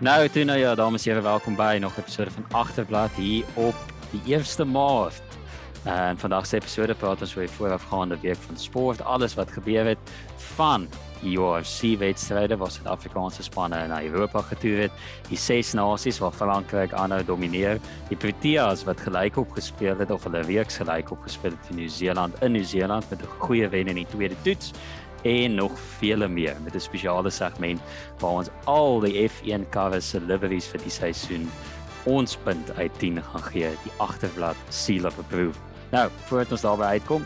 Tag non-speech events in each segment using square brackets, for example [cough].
Nou, toe nou ja, dames en here, welkom by nog 'n episode van Agterblad hier op die 1ste Maart. En vandag se episode praat ons oor die voorafgaande week van sport, alles wat gebeur het van die UFC wedstryde waar Suid-Afrikaanse spanne na Europa getoer het, die ses nasies waar Frankryk aanhou domineer, die Proteas wat gelyk op gespeel het of hulle reeks gelyk op gespeel het in Nieu-Seeland in Nieu-Seeland met 'n goeie wen in die tweede toets en nog vele meer met 'n spesiale segment waar ons al die F1 covers se liveries vir die seisoen ons punt uit 10 gaan gee, die agterblad seal of approval. Nou, voordat ons daarby uitkom,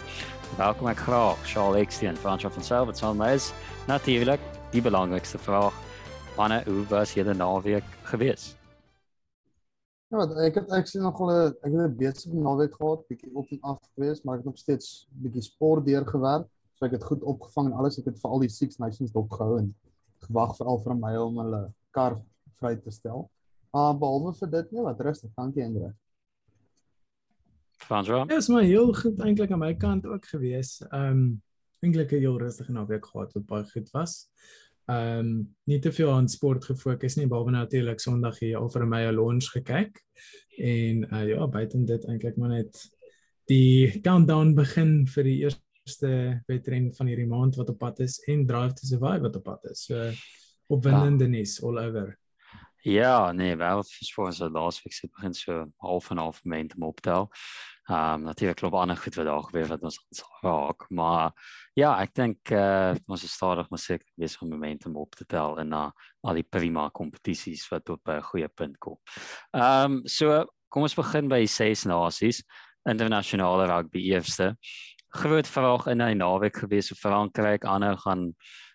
welkom ek graag Charles Extien, Fransjo van Self, wat sal my is natuurlik die belangrikste vraag. Wanneer hoe was julle naweek gewees? Ja, ek het ek sien nogal 'n ek het 'n besige naweek gehad, bietjie op en af gewees, maar ek het nog steeds bietjie sport deurgewerk. So ek het goed opgevang en alles, ek het vir al die Six Nations dopgehou en gewag vir al van my om hulle kar vry te stel. Maar uh, behalwe vir dit, nee, wat rustig, dankie Andre. Fransjo? Ja, is maar heel goed eintlik aan my kant ook gewees. Ehm um, eintlik 'n heel rustige naweek gehad wat baie goed was. Ehm um, nie te veel aan sport gefokus nie, behalwe natuurlik Sondag hier al vir my 'n lunch gekyk. En uh, ja, buiten dit eintlik maar net die countdown begin vir die eerste wedren van hierdie maand wat op pad is en Drive to Survive wat op pad is. So opwindende ja. nuus all over. Ja, nee, wel vir so laasweek se begin so half en half momentum optel. Ehm um, natuurlik klop ander goed wat daar gebeur wat ons raak, maar ja, ek dink uh, ons is stadig maar seker wees om momentum op te tel en na uh, al die prima kompetisies wat by 'n goeie punt kom. Ehm um, so kom ons begin by ses nasies internasionale rugby eerste. Groot vraag in die naweek gewees of Frankryk aanhou gaan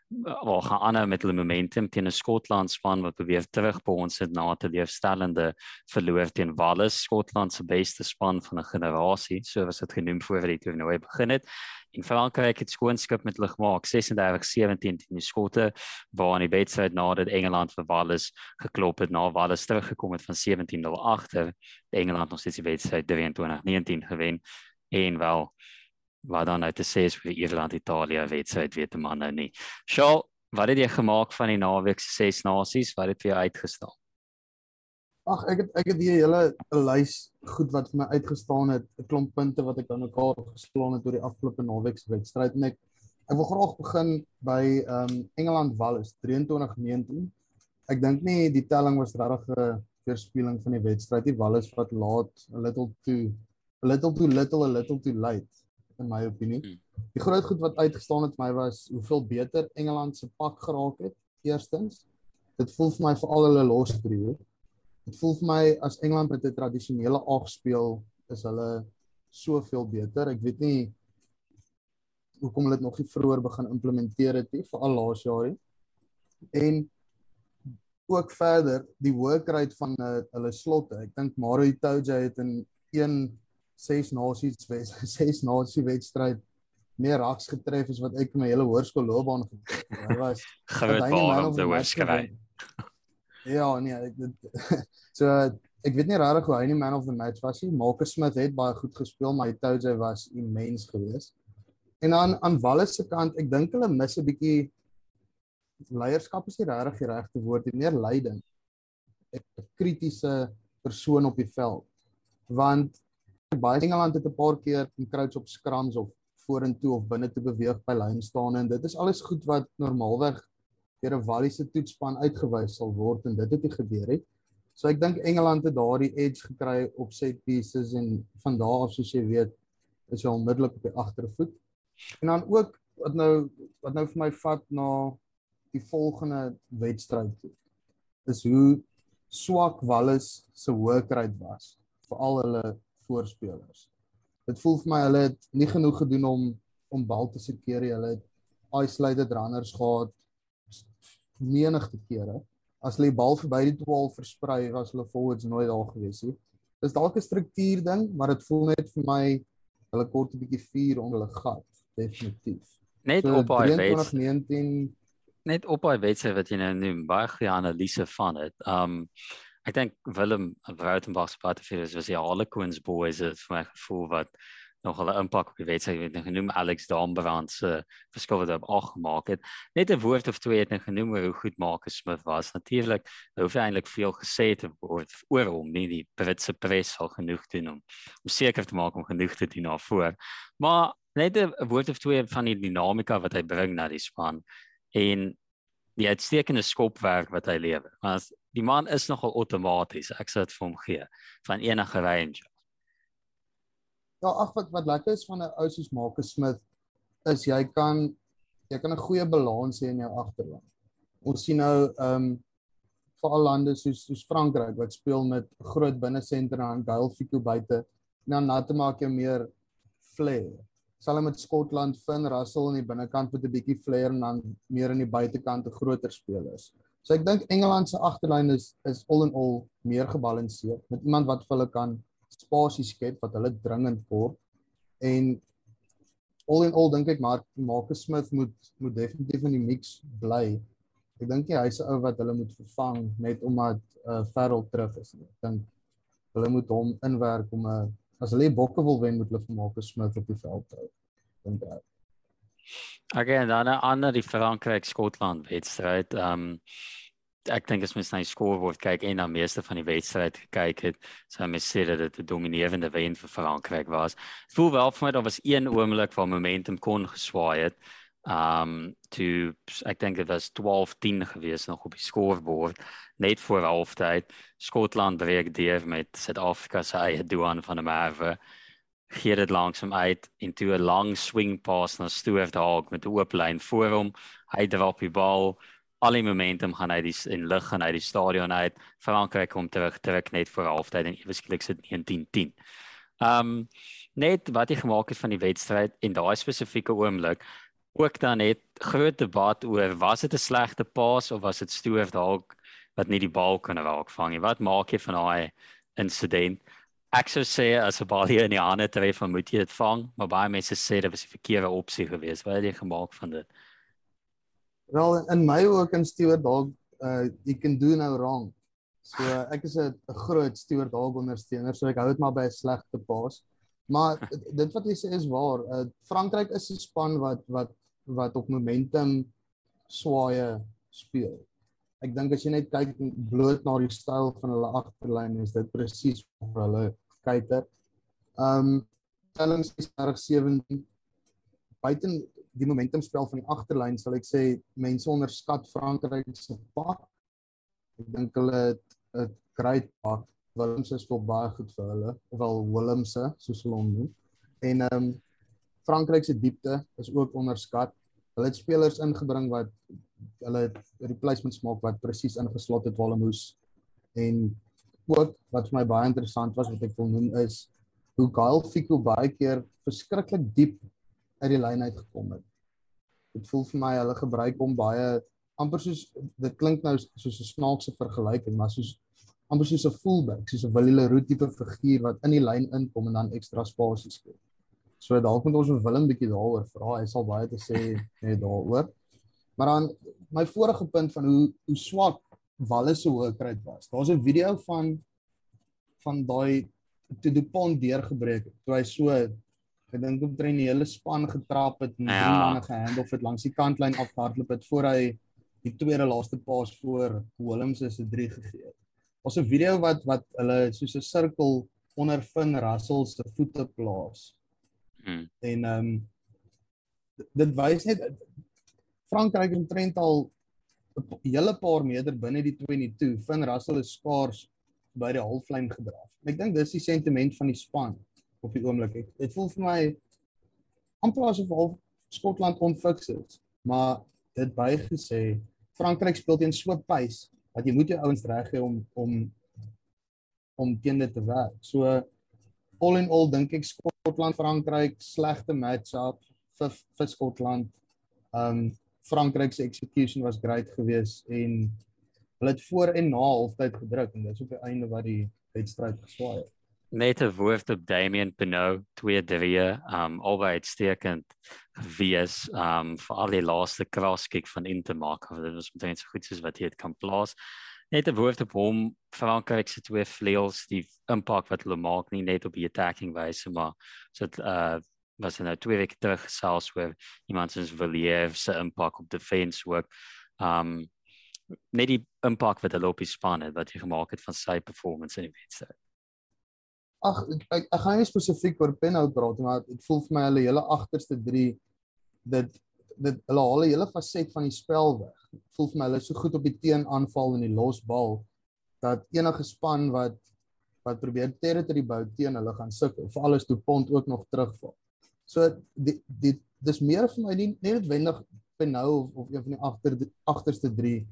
wel gaan aanhou met hulle momentum teen 'n Skotland span wat beweeg terug by ons het na te leefstellende verloor teen Wales, Skotland se beste span van 'n generasie, so was dit genoem voor die toernooi begin het. En Frankryk het skoonskip met hulle gemaak 36-17 teen die Skotte, waar in die wedstryd nadat Engeland vir Wales geklop het, na Wales teruggekom het van 17-0 agter, Engeland nog steeds die wedstryd 23-19 gewen en wel wat dan uit te sê is vir Ierland Italië wedstryd weet man nou nie. Shaw, wat het jy gemaak van die naweek se ses nasies? Wat het vir jou uitgestaan? Ag, ek het ek het hier 'n hele 'n lys goed wat vir my uitgestaan het, 'n klomp punte wat ek aan mekaar geslaan het oor die afgelope naweek se wedstryd en ek ek wil graag begin by ehm um, Engeland Wales 23-19. Ek dink nie die telling was regtig 'n verspilling van die wedstryd nie. Wales wat laat, a little too a little too little a little too late in my opinie. Hmm. Die groot goed wat uitgestaan het vir my was hoeveel beter Engeland se pak geraak het. Eerstens, dit voel vir my veral hulle los trio. Dit voel vir my as Engeland met 'n tradisionele ag speel, is hulle soveel beter. Ek weet nie hoekom hulle dit nog nie vroeër begin implementeer het nie, veral laas jaar nie. En ook verder die workrate van uh, hulle slotte. Ek dink Mario Itoje het in een ses nasies [laughs] ses nasie wedstryd meer raks getref as wat ek my hele hoërskoolloopbaan gedoen [laughs] het. Hy was gewoon om te hoorskry. [laughs] Ja, nee, ek dit so ek weet nie regtig hoe hy nie man of the match was nie. Marcus Smith het baie goed gespeel, maar Itoje was immens geweest. En dan aan Wallace se kant, ek dink hulle mis 'n bietjie leierskap is nie regtig die regte woord nie, meer leiding. 'n kritiese persoon op die veld. Want baie Engeland het 'n paar keer in crouch op scrums of vorentoe of binne te beweeg by lyn staan en dit is alles goed wat normaalweg deur 'n Walliese toetspan uitgewys sal word en dit het nie gebeur het. So ek dink Engeland het daardie edge gekry op set pieces en van daar af soos jy weet is hy onmiddellik op die agtervoet. En dan ook wat nou wat nou vir my vat na die volgende wedstryd toe. Is hoe swak Wallis se work rate was vir al hulle voorspelers. Dit voel vir my hulle het nie genoeg gedoen om om bal te sekeer nie. Hulle het isolated runners gehad menigte kere. As hulle die bal verby die 12 versprei, was hulle forwards nooit daar gewees nie. Dis dalk 'n struktuur ding, maar dit voel net vir my hulle kort 'n bietjie vuur onder hulle gat, definitief. Net so, op daai wedstryd net op daai wedstryd wat jy nou noem, baie goeie analise van dit. Um ek dink Willem Rautenbach se Patrifiers was die Harlequins boys het vir my gevoel wat nog hulle impak op die wedstryd het genoem Alex Dambrand se verskil wat op 8 gemaak het. Net 'n woord of twee het hy genoem hoe goed Marcus Smith was. Natuurlik hoef hy eintlik veel gesê te word oor hom, nie die Britse pres sal genoeg doen om om seker te maak om genoeg te doen daarvoor. Maar net 'n woord of twee van die dinamika wat hy bring na die span en die uitstekende skopwerk wat hy lewer. Want die man is nogal outomaties. Ek sê dit vir hom gee van enige range. Ja, ag wat wat lekker is van 'n ou soos Marcus Smith is jy kan jy kan 'n goeie balans hê in jou agterlyn. Ons sien nou ehm um, veral lande soos soos Frankryk wat speel met groot binnesenter en Gail Fico buite dan na te maak jy meer flair sal hy met Skotland Finn Russell aan die binnekant met 'n bietjie flair en dan meer aan die buitekant 'n groter spelers. So ek dink Engeland se agterlyn is is all in all meer gebalanseerd met iemand wat vir hulle kan spasie skep wat hulle dringend kort en all in all dink ek maar Marcus Smith moet moet definitief in die mix bly. Ek dink nie hy's 'n ou wat hulle moet vervang net omdat uh, Farrell terug is. Ek dink hulle moet hom inwerk om 'n as hulle bokke wil wen moet hulle vir Marcus Smith op die veld hou. Dink ek. Okay, dan 'n ander die Frankryk Skotland wedstryd. Ehm um, ek dink as mens na die scoreboard kyk en na meeste van die wedstryd gekyk het, sou mens sê dat dit 'n dominerende wen vir Frankryk was. Dit voel wel vir my daar was een oomblik waar momentum kon geswaai het. Um to ek dink dit was 12-10 gewees nog op die scoreboard net voor halftyd. Skotland breek deur met Suid-Afrika se eie Duan van der Merwe. Gee dit langsom uit into 'n long swing pass na Stuart Hawk met 'n oop lyn voor hom. Hy drop die bal. Al die momentum gaan uit die in lig gaan uit die stadion uit. Frankryk kom terug terug net voor halftyd en ewesklik sit 19-10. Um net wat hy gemaak het van die wedstryd en daai spesifieke oomblik ook dan net groot debat oor was dit 'n slegte pas of was dit Stuart Hawk wat nie die bal kon raak vang nie. Wat maak jy van daai insident? Ek sou sê as 'n bal hier in die hande tref, van moet jy dit vang, maar baie mense sê dit was 'n verkeerde opsie geweest. Wat het jy gemaak van dit? Wel in my ook in Stewart dalk uh you can do no wrong. So ek is 'n groot Stewart dalk ondersteuner, so ek hou dit maar by 'n slegte pas. Maar [laughs] dit wat jy sê is waar. Uh Frankryk is 'n span wat wat wat op momentum swaaye speel ek dink as jy net kyk bloot na die styl van hulle agterlyn is dit presies waar hulle kyker. Um telling 6-17 buiten die momentum spel van die agterlyn sal ek sê mense onderskat Frankryk se pak. Ek dink hulle het 'n great pak. Willems is tot baie goed vir hulle, ofwel Willemse soos hulle hom noem. En um Frankryk se diepte is ook onderskat. Hulle het spelers ingebring wat hulle replacements maak wat presies ingeslot het waar hulle moes en ook wat vir my baie interessant was wat ek wil noem is hoe Kyle Fico baie keer verskriklik diep uit die lyn uitgekom het. Dit voel vir my hulle gebruik hom baie amper soos dit klink nou soos 'n snaakse vergelyking maar soos amper soos 'n fullback, soos 'n Willie Leroux tipe figuur wat in die lyn inkom en dan ekstra spasie skep. So dalk moet ons vir Willem bietjie daaroor vra. Hy sal baie te sê net daaroor. Maar dan my vorige punt van hoe hoe swak Walle se hoëkruid was. Daar's 'n video van van daai toe Dupont deurgebreek het. Toe hy so ek dink om trein die hele span getrap het en ja. drie manne gehandle het langs die kantlyn afhardloop het voor hy die tweede laaste paas voor is 'n 3 gegee het. Daar's 'n video wat wat hulle soos 'n sirkel onder Finn Russell se voete plaas. Hmm. En ehm um, dit wys net Frankryk het omtrent al 'n hele paar meter binne die 22. Finn Russell is skaars by die halflyn gedraf. Ek dink dis die sentiment van die span op die oomblik. Dit voel vir my amper asof half Skotland onfiks is. Maar dit bygesê, Frankryk speel teen so pace dat jy moet jou ouens reg hê om om om teen dit te werk. So all in all dink ek Skotland Frankryk slegte match-up vir vir Skotland. Um Frankryk se execution was great geweest en hulle het voor en na halftyd gedruk en dis op die einde wat die wedstryd geswaai het. Net 'n woord op Damian Pinot 2-3 um albei uitstekend gewees um vir al die laaste crosskick van Intermark of dit was omtrent so goed soos wat hy het kan plaas. Net 'n woord op hom Frankryk se twee vleuels die impak wat hulle maak nie net op die attacking wyse maar so dit uh was nou twee weke terug gesels oor iemand soos Villiers se impak op defense ook. Um net die impak wat hulle op die span het wat jy gemaak het van sy performance in die wedstryd. Ag ek, ek, ek gaan nie spesifiek oor Penhout praat maar ek voel vir my hulle hele agterste 3 dit dit hulle haal 'n hele faset van die spel weg. Ek voel vir my hulle is so goed op die teenaanval en die losbal dat enige span wat wat probeer territory bou teen hulle gaan sukkel. Veral as Dupont ook nog terugval. So die die dis meer vir my nie net noodwendig Penhou of, of een van die agter agterste 3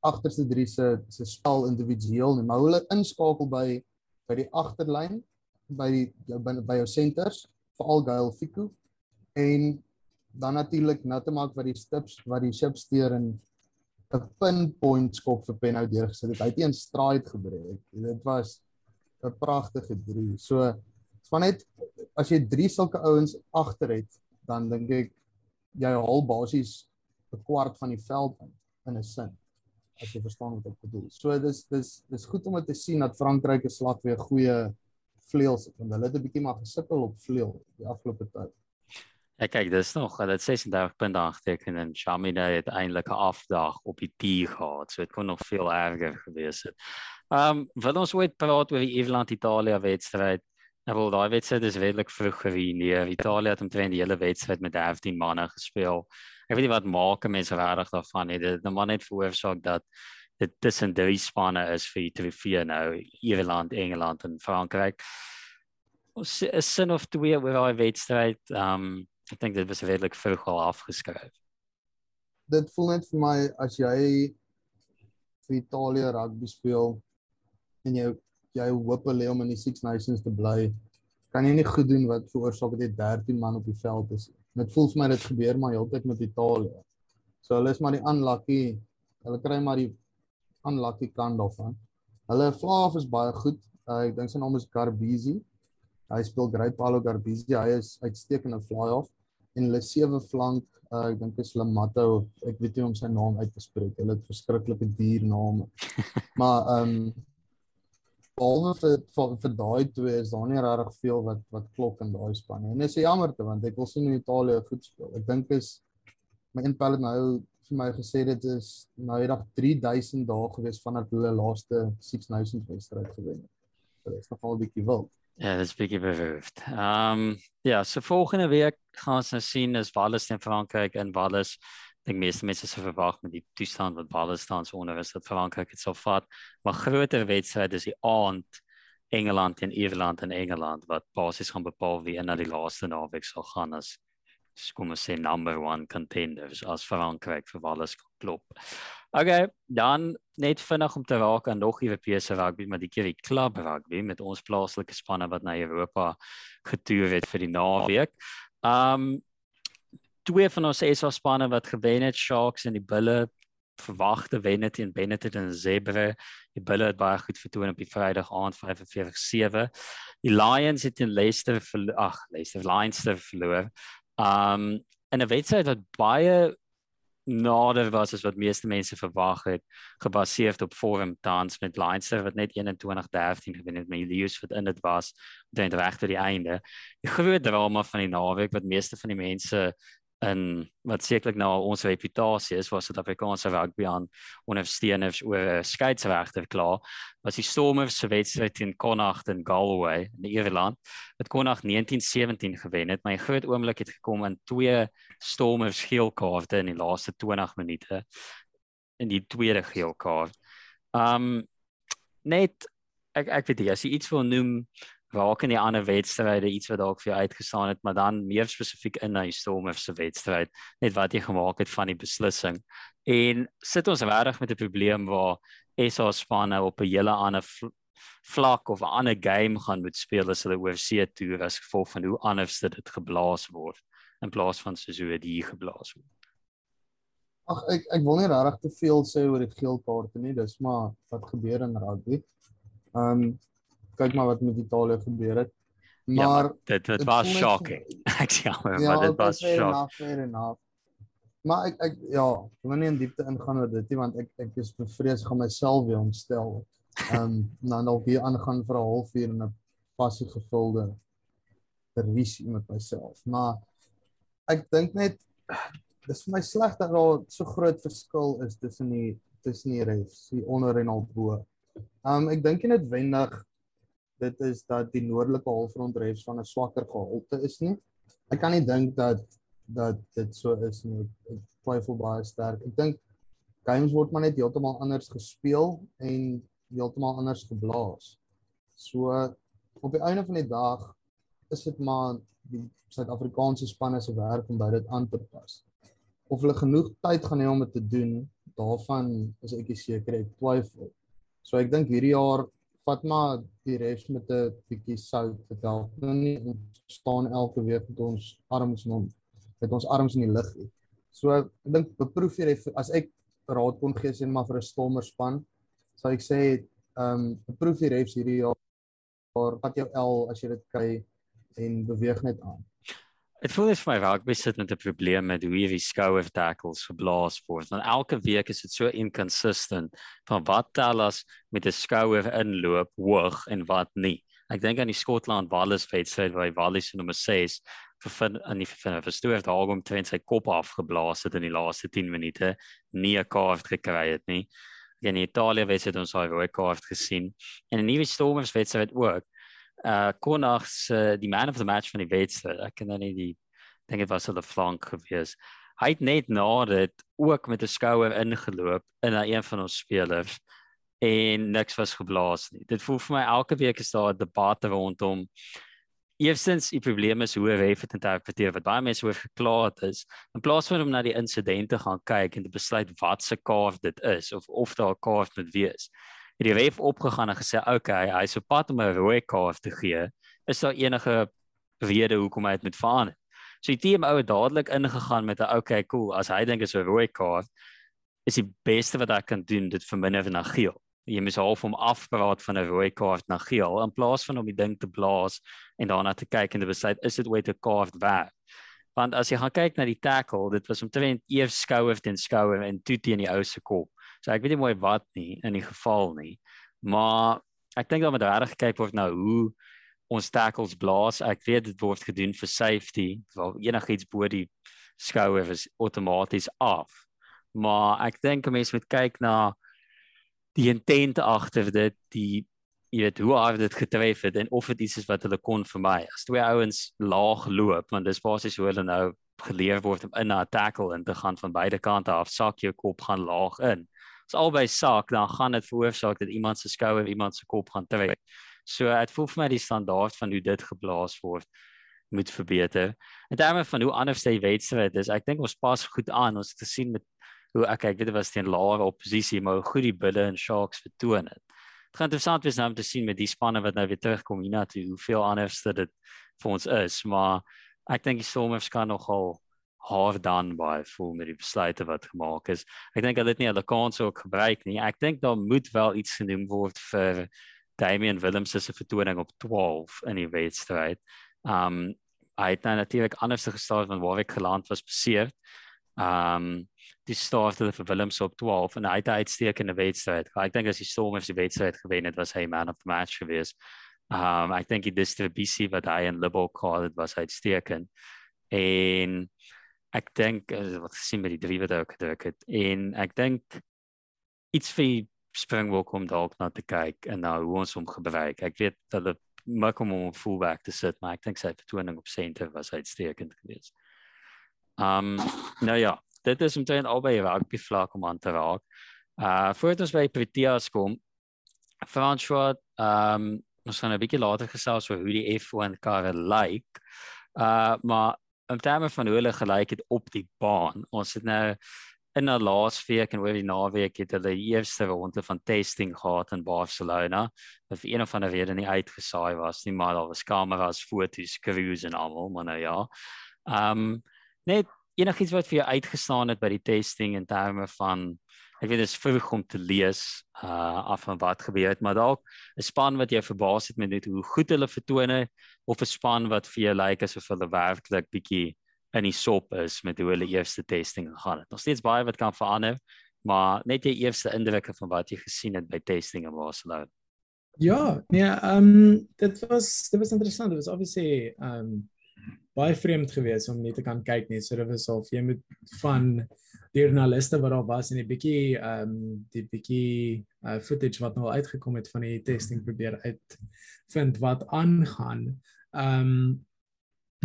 agterste 3 se se spel individueel nie, maar hulle inskakel by by die agterlyn by die by, jou centers veral Gail Fiku en dan natuurlik nou te maak wat die stips wat die ship steur in 'n pinpoint skop vir Penhou deurgesit het. Hy het een stride gebreek. Dit was 'n pragtige 3. So van net as jy drie sulke ouens agter het, dan dink ek jy haal basies 'n kwart van die veld in in 'n sin as jy verstaan wat ek bedoel. So dis dis dis goed om te sien dat Frankryk 'n slag weer goeie vleuels het want hulle het 'n bietjie maar gesukkel op vleuel die afgelope tyd. Ja kyk, dis nog, hulle het 36 punte aangeteken en Chamina het eintlik 'n afdag op die tee gehad. So dit kon nog veel erger gewees het. Ehm um, wil ons ooit praat oor die Ierland Italië wedstryd? Nou daai wedstryd is redelik vroeg gewees. Italië het omtrent die hele wedstryd met 13 manne gespeel ek weet nie wat maak mense regtig daarvan nie. Dit maar net veroorsaak dat dit tussen drie spanne is vir die TV nou, Ierland, Engeland en Frankryk. Ons sin of twee oor daai wedstryd. Um ek dink dit was redelik vroeg al afgeskryf. Dit voel net vir my as jy vir Italië rugby speel en jy jy hoop hulle om in die Six Nations te bly, kan jy nie goed doen wat veroorsaak dat jy 13 man op die veld is. Dit voel vir my dit gebeur maar heeltyd met Italië. So hulle is maar die unlucky. Hulle kry maar die unlucky kant daarvan. Hulle flaaf is baie goed. Uh, ek dink sy naam is Garbisi. Hy speel great Paolo Garbisi. Hy is uitstekende fly off en hulle sewe flank, uh, ek dink is Lamato. Ek weet nie hoe om sy naam uit te spreek. Hulle het verskriklike duur name. [laughs] maar ehm um, behalwe vir vir, vir daai twee is daar nie regtig veel wat wat klop in daai span nie. En dit is jammer te want ek wil sien hoe Italië goed speel. Ek dink is my inpel het nou vir my gesê dit is nou eendag 3000 dae gewees vanaf hulle laaste Six Nations wedstryd gewen het. So dit is nogal 'n bietjie wild. Ja, dit is bietjie behoeft. Ehm um, ja, so volgende week gaan ons nou sien is Wallis teen Frankryk in Wallis dink meeste mense se verwag met die toestand wat balle staan so onder is dat Frankryk dit sal vat. Maar groter wedstryd is die aand Engeland teen Ierland en Engeland wat basies gaan bepaal wie in na die laaste naweek sal gaan as kom ons sê number 1 contenders as Frankryk vir alles klop. Okay, dan net vinnig om te raak aan nog Europese rugby, maar die keer die club rugby met ons plaaslike spanne wat na Europa getoer het vir die naweek. Um twee van ons SA spanne wat gewen het, Sharks en die Bulle verwagte wen dit teen Benetton en Zebra. Die Bulle het baie goed vertoon op die Vrydag aand 45-7. Die Lions het teen Leicester ag, Leicester Lions verloor. Um en 'n wedstryd wat baie nader was as wat meeste mense verwag het, gebaseer op vorm tans met Leinster wat net 21-13 gewen het met Lewis wat in dit was, dan reg tot die einde. Die groot drama van die naweek wat meeste van die mense en wat sekerlik nou ons reputasie is was Suid-Afrikaanse rugby aan ondersteuners oor skeieregter klaar was die Stormers se wedstryd teen Connacht in Galway in Ierland. Met Connacht 1917 gewen het my groot oomblik het gekom in twee Stormers geel kaarte in die laaste 20 minute in die tweede geel kaart um net ek ek weet jy as jy iets wil noem raak in die ander wedstryde iets wat dalk vir jou uitgestaan het, maar dan meer spesifiek in hy Stormers se wedstryd, net wat jy gemaak het van die beslissing. En sit ons regtig met 'n probleem waar SA spanne op 'n hele ander vlak of 'n ander game gaan moet speel as hulle oor see toe as gevolg van hoe anders dit geblaas word in plaas van soos hoe dit geblaas word. Ag ek ek wil nie regtig te veel sê oor die geel kaarte nie, dis maar wat gebeur in rugby. Ehm um, kyk maar wat met Italië gebeur het. Maar ja, dit dit was shocking. Ek sê ja, maar dit was shocking. Fair enough. Maar ek ek ja, ek wil nie in diepte ingaan oor dit nie want ek ek is bevrees gaan myself weer ontstel. Ehm um, nou dalk hier aangaan vir 'n halfuur in 'n passie gevulde terwysie met myself. Maar ek dink net dis vir my sleg dat daar so groot verskil is tussen die tussen die refs, die onder en al bo. Um, ek dink net wendig dit is dat die noordelike halfrond refs van 'n swakker gehalte is nie. Ek kan nie dink dat dat dit so is nie. Ek twyfel baie sterk. Ek dink games word maar net heeltemal anders gespeel en heeltemal anders geblaas. So op die einde van die dag is dit maar die Suid-Afrikaanse spanne se werk om by dit aan te pas. Of hulle genoeg tyd gaan hê om dit te doen, daarvan is ek seker ek twyfel. So ek dink hierdie jaar vat maar die refs met 'n bietjie sout te help. Nou nie staan elke week met ons arms en met ons arms in die lug nie. So ek dink beproef jy as ek raad kon gee sien maar vir 'n stommer span, sou ek sê ehm um, beproef die refs hierdie jaar vat jou L as jy dit kry en beweeg net aan. Dit voel vir my raak besit met 'n probleem met hoe hierdie skouer tackles geblaas word. Want elke week is dit so inconsistent van wat Dallas met 'n skouer inloop hoog en wat nie. Ek dink aan die Skotland Wallis wedstryd waar hy Wallis nommer 6 vir aan die verstoor daar om teen sy kop afgeblaas het in die laaste 10 minute, nie 'n kaart gekry het nie. In Italië wedstryd ons al rooi kaart gesien en 'n nuwe Stormers wedstryd ook uh Konnags uh, die man of the match van die wedstryd. Ek ken dan nie die dink dit was hulle flank gewees. Hy het net na dit ook met 'n skouer ingeloop in na een van ons spelers en niks was geblaas nie. Dit voel vir my elke week is daar 'n debat rondom Eerstens, die probleem is hoe ref dit interpreteer wat baie mense oor gekla het is. In plaas van om na die insidente gaan kyk en te besluit wat se kaart dit is of of daar 'n kaart moet wees, het die ref opgegaan en gesê okay, hy is op pad om 'n rooi kaart te gee. Is daar enige rede hoekom hy dit moet verander? So die team ou het dadelik ingegaan met 'n okay, cool, as hy dink is 'n rooi kaart, is die beste wat ek kan doen dit verminder na geel. Jy moet half om afpraat van 'n rooi kaart na geel in plaas van om die ding te blaas en daarna te kyk en te besluit is dit ooit 'n kaart werd. Want as jy gaan kyk na die tackle, dit was omtrent eers skouer teen skouer en toe teen die ou se kop. So ek weet nie mooi wat nie in die geval nie. Maar ek dink dan moet reg kyk word nou hoe ons tackles blaas. Ek weet dit word gedoen vir safety, want enigiets bo die skouer is outomaties af. Maar ek dink 'n mens moet kyk na die intent agter dit, die jy weet hoe hard dit getref het en of dit iets is wat hulle kon vermy. As twee ouens laag loop, want dis basies hoe hulle nou geleer word om in 'n tackle in te gaan van beide kante af, sak jou kop gaan laag in as albei sak dan gaan dit veroorsaak dat iemand se skouer iemand se kop gaan trek. So dit voel vir my die standaard van hoe dit geblaas word moet verbeter. En daarmee van hoe anders sy wedstryd is. Ek dink ons pas goed aan ons te sien met hoe ek kyk dit was teen lae oppositie maar hoe goed die Bulls en Sharks vertoon het. Dit gaan interessant wees nou om te sien met die spanne wat nou weer terugkom hiernatoe hoeveel anders dit vir ons is, maar ek dink die Stormers kan nogal hard done by voel met die besluite wat gemaak is. Ek dink hulle het nie hulle kans ook gebruik nie. Ek dink daar moet wel iets genoem word vir Damian Williams se vertoning op 12 in die wedstryd. Um hy het nou natuurlik anders gestaan van waar ek geland was beseer. Um die start het vir Williams op 12 en hy het uitstekende wedstryd. Ek dink as die Stormers die wedstryd gewen het, was hy man of the match geweest. Um ek dink die distribusie wat hy in Liverpool gehad het was uitstekend. En ek dink eh, wat gesien met die drie wat ek gedruk het en ek dink iets vir Springbok om dalk na te kyk en nou hoe ons hom gebruik. Ek weet dat dit maak hom om fullback te sit, maar ek dink sy vertoning op center was uitstekend geweest. Um nou ja, dit is omtrent albei rugby vlak om aan te raak. Uh voordat ons by Proteas kom, François, um ons gaan 'n bietjie later gesels oor hoe die F1 karre lyk. Like. Uh maar in terme van hoe hulle gelyk het op die baan. Ons het nou in 'n laasweek en oor die naweek het hulle die eerste ronde van testing gehad in Barcelona. Vir een of ander rede nie uitgesaai was nie, maar daar was kameras, foto's, crews en almal, maar nou ja. Ehm um, net enigiets wat vir jou uitgestaan het by die testing in terme van ek weet dit is vroeg om te lees uh af van wat gebeur het, maar dalk 'n span wat jou verbaas het met net hoe goed hulle vertoon het of 'n span wat vir jou lyk asof hulle werklik bietjie in die sop is met hoe hulle eerste testing gegaan het. Nog steeds baie wat kan verander, maar net die eerste indrukke van wat jy gesien het by testing in Barcelona. Ja, nee, ehm um, dit was dit was interessant. Dit was obviously ehm um, baie vreemd geweest om net te kan kyk nie. So dit was of jy moet van die journaliste wat daar was en 'n bietjie ehm um, die bietjie uh, footage wat nou uitgekom het van die testing probeer uit vind wat aangaan. Ehm um,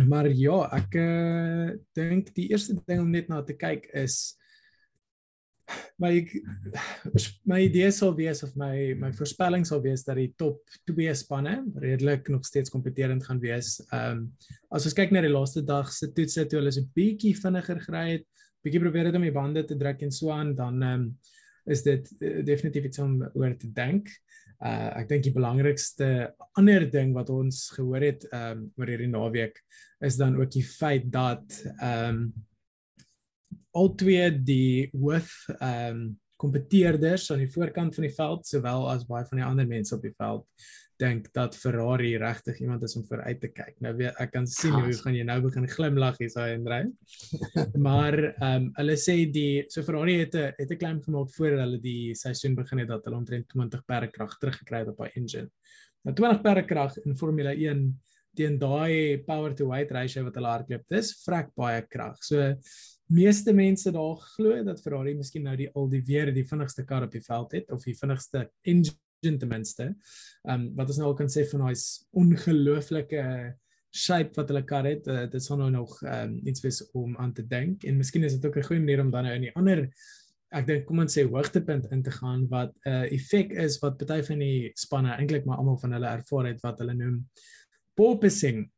maar ja, ek uh, dink die eerste ding om net na te kyk is my [laughs] my idee sou wees of my my voorspelling sou wees dat die top 2 spanne redelik nog steeds kompeterend gaan wees. Ehm um, as ons kyk na die laaste dag se toetse toe hulle so 'n bietjie vinniger gery het, bietjie probeer het om die bande te druk en so aan, dan ehm um, is dit uh, definitief iets om oor te dink. Uh ek dink die belangrikste ander ding wat ons gehoor het ehm um, oor hierdie naweek is dan ook die feit dat ehm um, al twee die hoof ehm um, kompeteerders aan die voorkant van die veld sowel as baie van die ander mense op die veld dink dat Ferrari regtig iemand is om vooruit te kyk. Nou weet ek kan sien hoe gaan jy nou begin glimlag hier saai en ry. maar ehm um, hulle sê die so Ferrari het 'n het 'n claim gemaak voor hulle die seisoen begin het dat hulle omtrent 20 perde krag teruggekry het op haar engine. Nou 20 perde krag in Formule 1 teen daai power to weight ratio wat hulle hardloop, dis vrek baie krag. So meeste mense daar glo dat Ferrari miskien nou die al die weer die vinnigste kar op die veld het of die vinnigste engine ten minste. Ehm um, wat ons nou al kan sê van daai ongelooflike shape wat hulle kar het, uh, dit sal nou nog ehm um, iets wees om aan te dink en miskien is dit ook 'n goeie manier om dan nou in die ander ek dink kom ons sê hoogtepunt in te gaan wat 'n uh, effek is wat party van die spanne eintlik maar almal van hulle ervaar het wat hulle noem porpoising.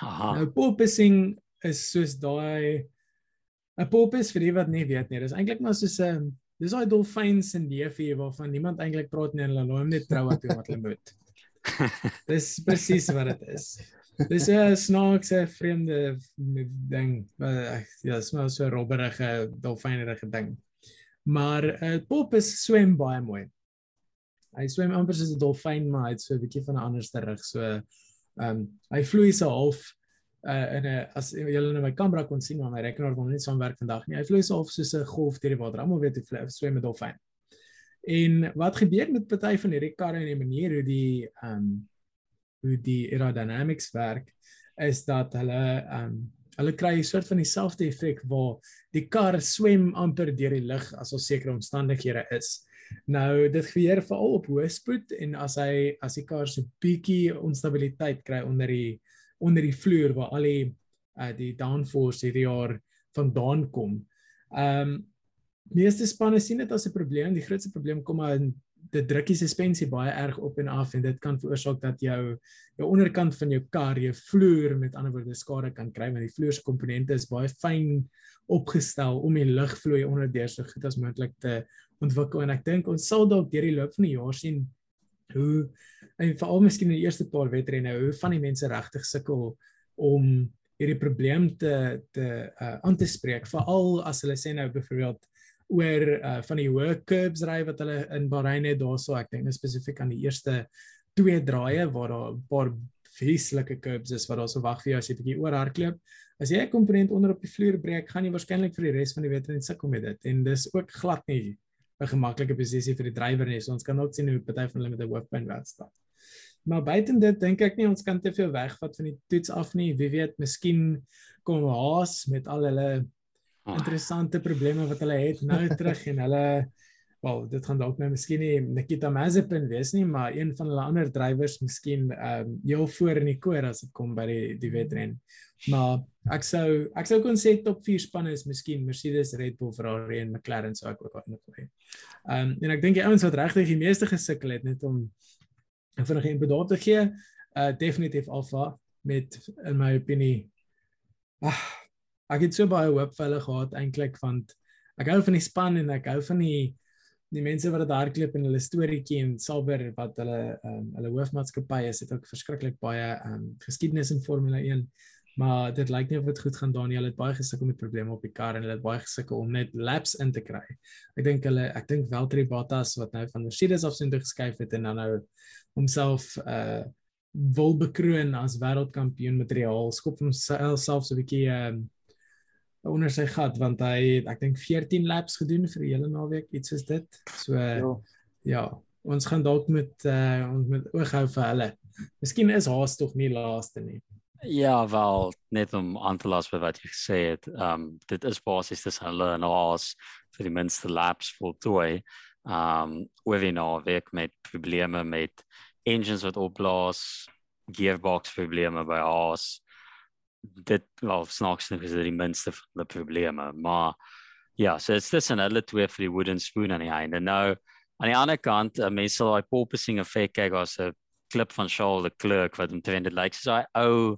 Aha. Nou porpoising is soos daai 'n Porpoise vir die wat nie weet nie, dis eintlik maar soos 'n ehm, dis daai dolfyns in neefie waarvan niemand eintlik praat nie en hulle laat hom net trou wat wat hulle moet. [laughs] dis presies wat dit is. Dis 'n snaakse vreemde ding. Ja, dis maar so 'n robberige dolfynerige ding. Maar 'n uh, Porpoise swem baie mooi. Hy swem amper soos 'n dolfyn, maar hy het so 'n bietjie van 'n ander sterrig so ehm um, hy vloei so half uh in 'n as julle nou my kamera kon sien maar my rekenaar kon nie saamwerk vandag nie. Hy vloei so of soos 'n golf deur die water. Almal weet hy swem met dolfyn. En wat gebeur met party van hierdie karre en die manier hoe die um hoe die aerodynamics werk is dat hulle um hulle kry 'n soort van dieselfde effek waar die kar swem amper deur die lug as ons sekere omstandighede is. Nou dit gebeur veral op hoë spoed en as hy as die kar so bietjie onstabiliteit kry onder die onder die vloer waar al die uh, die downforce hierdie jaar vandaan kom. Ehm um, meeste spanne sien dit as 'n probleem. Die grootste probleem kom maar in dit druk die suspensie baie erg op en af en dit kan veroorsaak dat jou jou onderkant van jou kar, jou vloer met ander woorde skade kan kry want die vloer se komponente is baie fyn opgestel om die lugvloei onder deur so goed as moontlik te ontwikkel en ek dink ons sal dalk deur die loop van die jaar sien hoe en veral miskien in die eerste paar wedrenne hoe van die mense regtig sukkel om hierdie probleem te te uh, aan te spreek. Veral as hulle sê nou byvoorbeeld oor uh, van die hoë curbs ry wat hulle in Bahrain het daarso. Ek dink spesifiek aan die eerste twee draaie waar daar 'n paar vreeslike curbs is wat daar so wag vir jou as jy 'n bietjie oor hardloop as jy 'n komponent onder op die vloer breek gaan jy waarskynlik vir die res van die wedren sukkel met dit. En dis ook glad nie 'n gemaklike posisie vir die drywer nie. So ons kan ook sien hoe party van hulle met 'n hoofpyn wegstap. Maar buiten dit dink ek nie ons kan te veel wegvat van die toets af nie. Wie weet, miskien kom Haas met al hulle ah. interessante probleme wat hulle het nou terug en hulle wel, dit gaan dalk nou miskien nie Nikita Mazepin wees nie, maar een van hulle ander drywers miskien ehm um, heel voor in die koor as dit kom by die die wedren. Maar ek sou ek sou kon sê top 4 spanne is miskien Mercedes, Red Bull, Ferrari en McLaren sou ek ook aan ingooi. Ehm um, en ek dink die ouens wat regtig die meeste gesukkel het net om vinnig 'n bedaad te gee, uh definitief Alfa met in my opinie. Ag, ek het so baie hoop vir hulle gehad eintlik want ek hou van die span en ek hou van die die mense wat dit hardloop en hulle storieetjie en Sauber wat hulle um, hulle hoofmaatskappy is het ook verskriklik baie um, geskiedenis in Formule 1 maar dit lyk nie of dit goed gaan Daniel het baie gesukkel met probleme op die kar en hulle het baie gesukkel om net laps in te kry. Ek dink hulle ek dink Valtteri Bottas wat nou van Mercedes af sin geskuif het en dan nou homself uh wil bekroon as wêreldkampioen materiaal skop homself so 'n bietjie um, onder sy gat want hy het ek dink 14 laps gedoen vir die hele naweek iets soos dit. So ja, ja ons gaan dalk met uh, ons met oog hou vir hulle. Miskien is haas tog nie laaste nie. Ja, wel net om aan te las by wat jy gesê het. Ehm um, dit is basies dis hulle en haas vir die minste laps voltooi. Ehm um, oor die naweek met probleme met engines wat opblaas, gearbox probleme by haas dit wel snaaks nog is dit die minste van die probleme maar ja so dit is tussen hulle twee vir die wooden spoon aan die einde. Nou aan die ander kant uh, mense sal daai porpoising effek kyk as 'n klip van Charles the Clerk wat omtrent dit lyk soos hy ou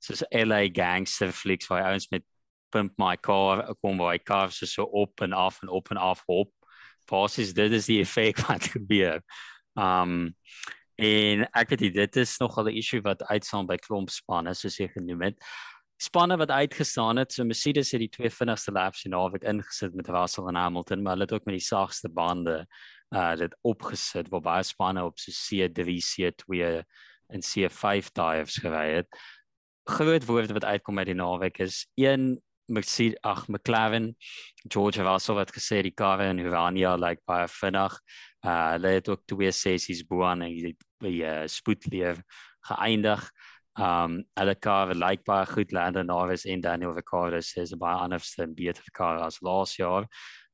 soos LA gangster flicks waar hy ons met pimp my car kom waar hy car so so op en af en op en af hop. Basies dit is die effek [laughs] wat gebeur. Um En ek weet dit is nogal 'n issue wat uitstaan by klomp spanne soos jy genoem het. Spanne wat uitgestaan het, so Mercedes het die twee vinnigste laps in naweek ingesit met Russell en Hamilton, maar hulle het ook met die sagste bande uh dit opgesit waar baie spanne op so C3, C2 en C5 tyres gery het. Groot woorde wat uitkom uit die naweek is een Mercedes ag McLaren George Russell het gesê die karre in Urania lyk like baie vinnig. Uh hulle het ook twee sessies bo aan die by uh, spoedleer geëindig. Um hulle karre lyk baie goed Lando Norris en Daniel Ricciardo sê is baie anders en beter karre as laas jaar.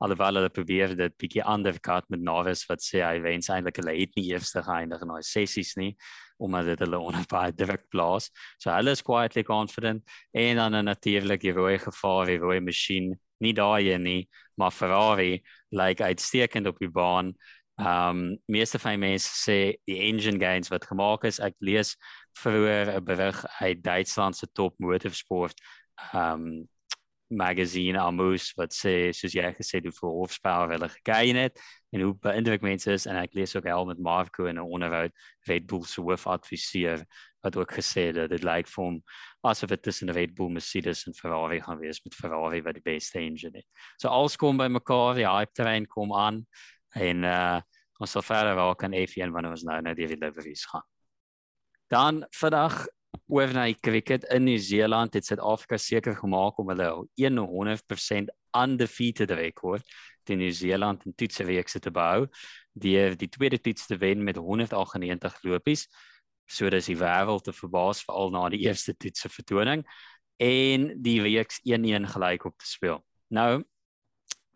Alhoewel hulle probeer dit bietjie ander kat met Norris wat sê hy wens eintlik hulle het nie eerste geëindig in daai sessies nie omdat dit hulle [laughs] onder baie druk plaas. So hulle is quietly confident en dan natuurlik die rooi gevaar, die rooi masjien, nie daai nie, maar Ferrari lyk uitstekend op die baan. Um meeste van die mense sê die engine gains wat gemaak is, ek lees vroeër 'n berig uit Duitsland se top motorsport um magazine Amus wat sê soos jy gesê het hoe horsepower hulle gegain het en hoe beïndruk mense is en ek lees ook Helmut Marko in 'n onderhoud Red Bull se hoofadviseur wat ook gesê het dit lyk vir hom asof dit tussen Red Bull, Mercedes en Ferrari gaan wees met Ferrari wat die beste engine het. So alles kom by mekaar, die hype train kom aan en uh ons sal verder waar kan F1 wanneer ons nou net die deliveries gaan. Dan vandag oor na die cricket in Nieu-Seeland het Suid-Afrika seker gemaak om hulle 100% undefeated rekord teen Nieu-Seeland in toetsweek se te bou deur die tweede toets te wen met 198 lopies. So dis die wêreld te verbaas veral na die eerste toets se vertoning en die week 1-1 gelyk op te speel. Nou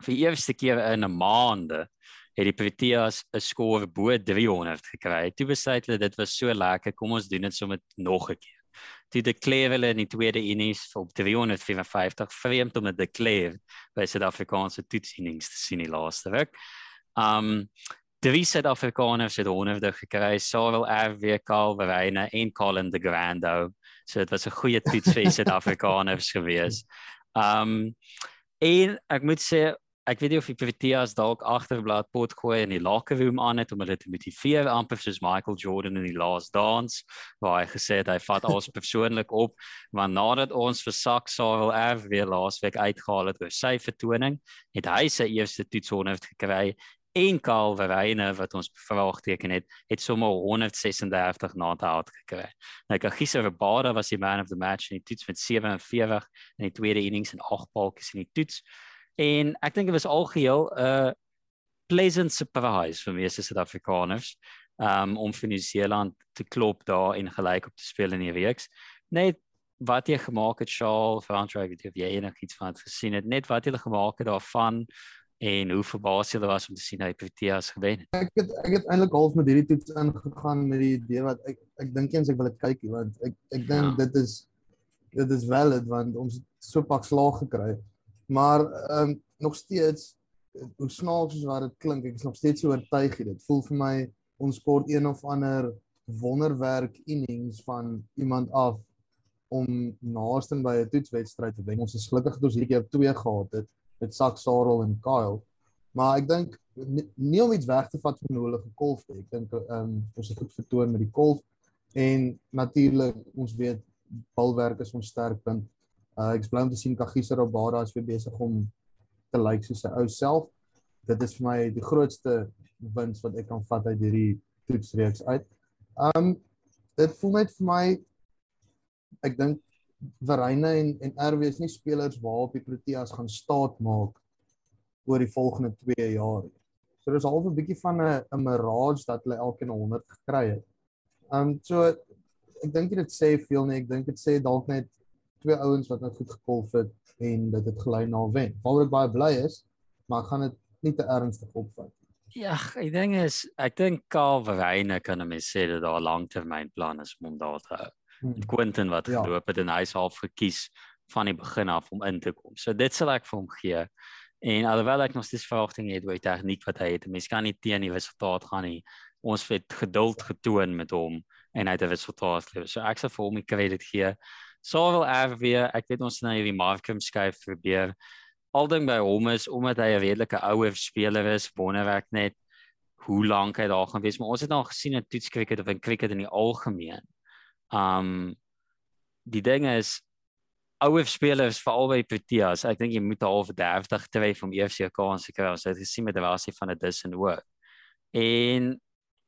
vir eerste keer in 'n maande het die Proteas 'n skoor bo 300 gekry. Toe besluit hulle dit was so lekker, kom ons doen dit sommer nog 'n keer. Toe declare hulle in die tweede innings op 354 vreemd om dit declare by Suid-Afrikaanse toetsinnings te sien die laaste week. Um drie Suid-Afrikaners het honderde gekry, Sarel RW Karl Verreine en Colin de Grando. So dit was 'n goeie toets vir [laughs] Suid-Afrikaners gewees. Um en ek moet sê ek weet nie of die Proteas dalk agterblad pot gooi in die locker room aan het om hulle te motiveer amper soos Michael Jordan in die last dance waar hy gesê het hy vat alles [laughs] persoonlik op want nadat ons vir Sak Sarel F weer laasweek uitgehaal het oor sy vertoning het hy sy eerste toets 100 gekry en Karl Verreine wat ons verwagteken het het sommer 136 na te houd gekry. Nou Kagiso Rabada was die man of the match in die toets met 47 in die tweede innings en 8 balkies in die toets. En ek dink dit was algeheel 'n uh, pleasant surprise vir meeste Suid-Afrikaners um, om vir Nieu-Seeland te klop daar en gelyk op te speel in die weeks. Net wat jy gemaak het, Francois, ek weet of jy enigiets van het gesien het, net wat jy gemaak het daarvan en hoe verbaas jy was om te sien hy Proteas gewen het. Ek het ek het eintlik half met hierdie toets ingegaan met die idee wat ek ek dink eens ek wil dit kyk want ek ek dink ja. dit is dit is valid want ons so pak slaag gekry het. Maar ehm um, nog steeds hoe snaaks soos wat dit klink, ek is nog steeds so oortuig dit. Voel vir my ons kort een of ander wonderwerk innings van iemand af om naaste by 'n toetswedstryd te wen. Ons is gelukkig dat ons hierdie keer twee gehad het met Sak Sarel en Kyle. Maar ek dink nie, nie om iets weg te vat van hulle gekolf het. Ek dink ehm um, ons het goed vertoon met die kolf en natuurlik ons weet balwerk is ons sterkpunt. Uh ek is bly om te sien Kagiso Rabada is weer besig om te lyk like soos sy ou self. Dit is vir my die grootste wins wat ek kan vat uit hierdie toetsreeks uit. Um dit voel net vir my ek dink Verreine en en RW is nie spelers waarop die Proteas gaan staat maak oor die volgende 2 jaar nie. So dis half 'n bietjie van 'n 'n mirage dat hulle elkeen 100 gekry het. Um, so ek dink dit sê veel nie. Ek dink dit sê dalk net twee ouens wat net goed gekolf het en dit het gelei na wen. Waaroor ek baie bly is, maar ek gaan dit nie te ernstig opvat. Ja, ek dink is ek dink Karl Verreine kan hom sê dat daar 'n langtermynplan is om hom daar te hou. Hmm. Quentin wat ja. geloop het en hy's half gekies van die begin af om in te kom. So dit sal ek vir hom gee. En alhoewel ek nog steeds verwagtinge het oor die tegniek wat hy het, mens kan nie teen die resultaat gaan nie. Ons het geduld getoon met hom en hy het 'n resultaat gelewer. So ek sal vir hom die krediet gee. Sou wel erwe, ek weet ons nou hierdie Markham skuif probeer. Al ding by hom is omdat hy 'n redelike ouer speler is, wonderwerk net hoe lank hy daar gaan wees, maar ons het al gesien in toetskriket of in cricket in die algemeen. Um die ding is ouer spelers veral by Proteas, ek dink jy moet al vir 30 tref om eers jou kans te kry. Ons het gesien met die rasie van 'n Dyson Work. En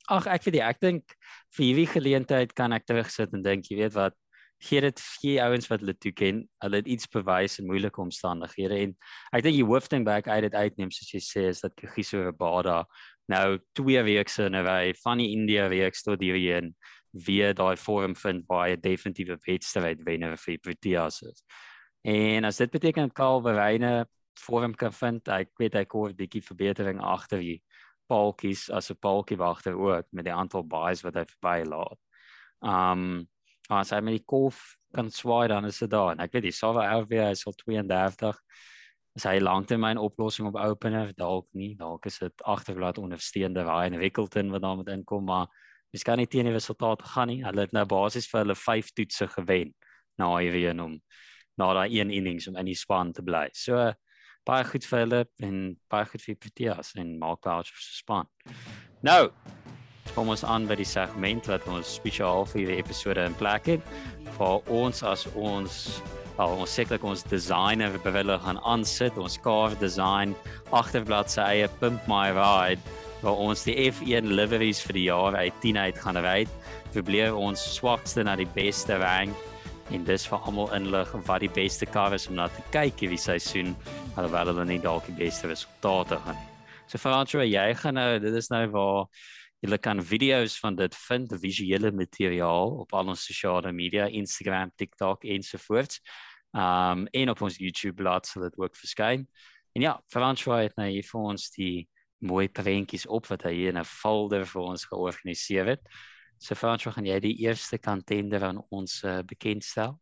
ag ek weet jy, ek dink vir hierdie geleentheid kan ek terugsit en dink jy weet wat gee dit vier ouens wat hulle toe ken, hulle het iets bewys in moeilike omstandighede en ek dink die hoofding back uit dit uitneem soos jy sê is dat Kagiso Rabada nou twee weke in 'n ry van die India week tot hierheen weer daai vorm vind waar hy definitiewe wedstryd wenner vir Proteas is. En as dit beteken dat Karl Bereine vorm kan vind, ek weet hy kom 'n bietjie verbetering agter die paltjies as 'n paltjie wagter ook met die aantal buys wat hy verby laat. Um as hy met die kolf kan swaai dan is dit daar. En ek weet die Sava LV is al 32 is hy langtermyn oplossing op opener dalk nie dalk is dit agterblad ondersteunende Ryan Wickleton wat daar met inkom maar Mens kan nie teen die resultate gaan nie. Hulle het nou basies vir hulle 5 toetse gewen na hierdie een om na daai een innings om in die span te bly. So baie goed vir hulle en baie goed vir Proteas en Mark Boucher se span. Nou kom ons aan by die segment wat ons spesiaal vir hierdie episode in plek het vir ons as ons al ons sekerlik ons designer bewille gaan aansit, ons car design agterblad se eie pimp my ride waar ons die F1 liveries vir die jaar uit 10 uit gaan ry. Probeer ons swakste na die beste rank en dis vir almal inlig wat die beste kar is om na te kyk hierdie seisoen, alhoewel hulle nie dalk die beste resultate gaan nie. So Francois, jy gaan nou, dit is nou waar jy kan video's van dit vind, visuele materiaal op al ons sosiale media, Instagram, TikTok ensovoorts. Um en op ons YouTube bladsy sal dit ook verskyn. En ja, Francois het nou hier vir ons die mooi prentjies op wat hy in 'n folder vir ons georganiseer het. So Frans, gaan jy die eerste kantender aan ons uh, bekendstel?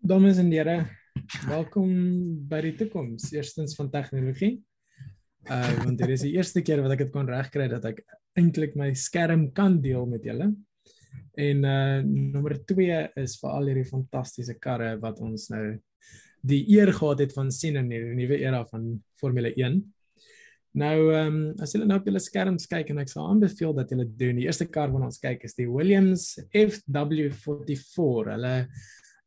Dames en here, welkom by die toekoms. Eerstens van tegnologie. Uh want dit is die eerste keer wat ek dit kon regkry dat ek eintlik my skerm kan deel met julle. En uh nommer 2 is vir al hierdie fantastiese karre wat ons nou die eer gehad het van sien in die nuwe era van Formule 1. Nou ehm um, as julle nou op julle skerms kyk en ek sal aanbeveel dat julle doen. Die eerste kar wat ons kyk is die Williams FW44. Hulle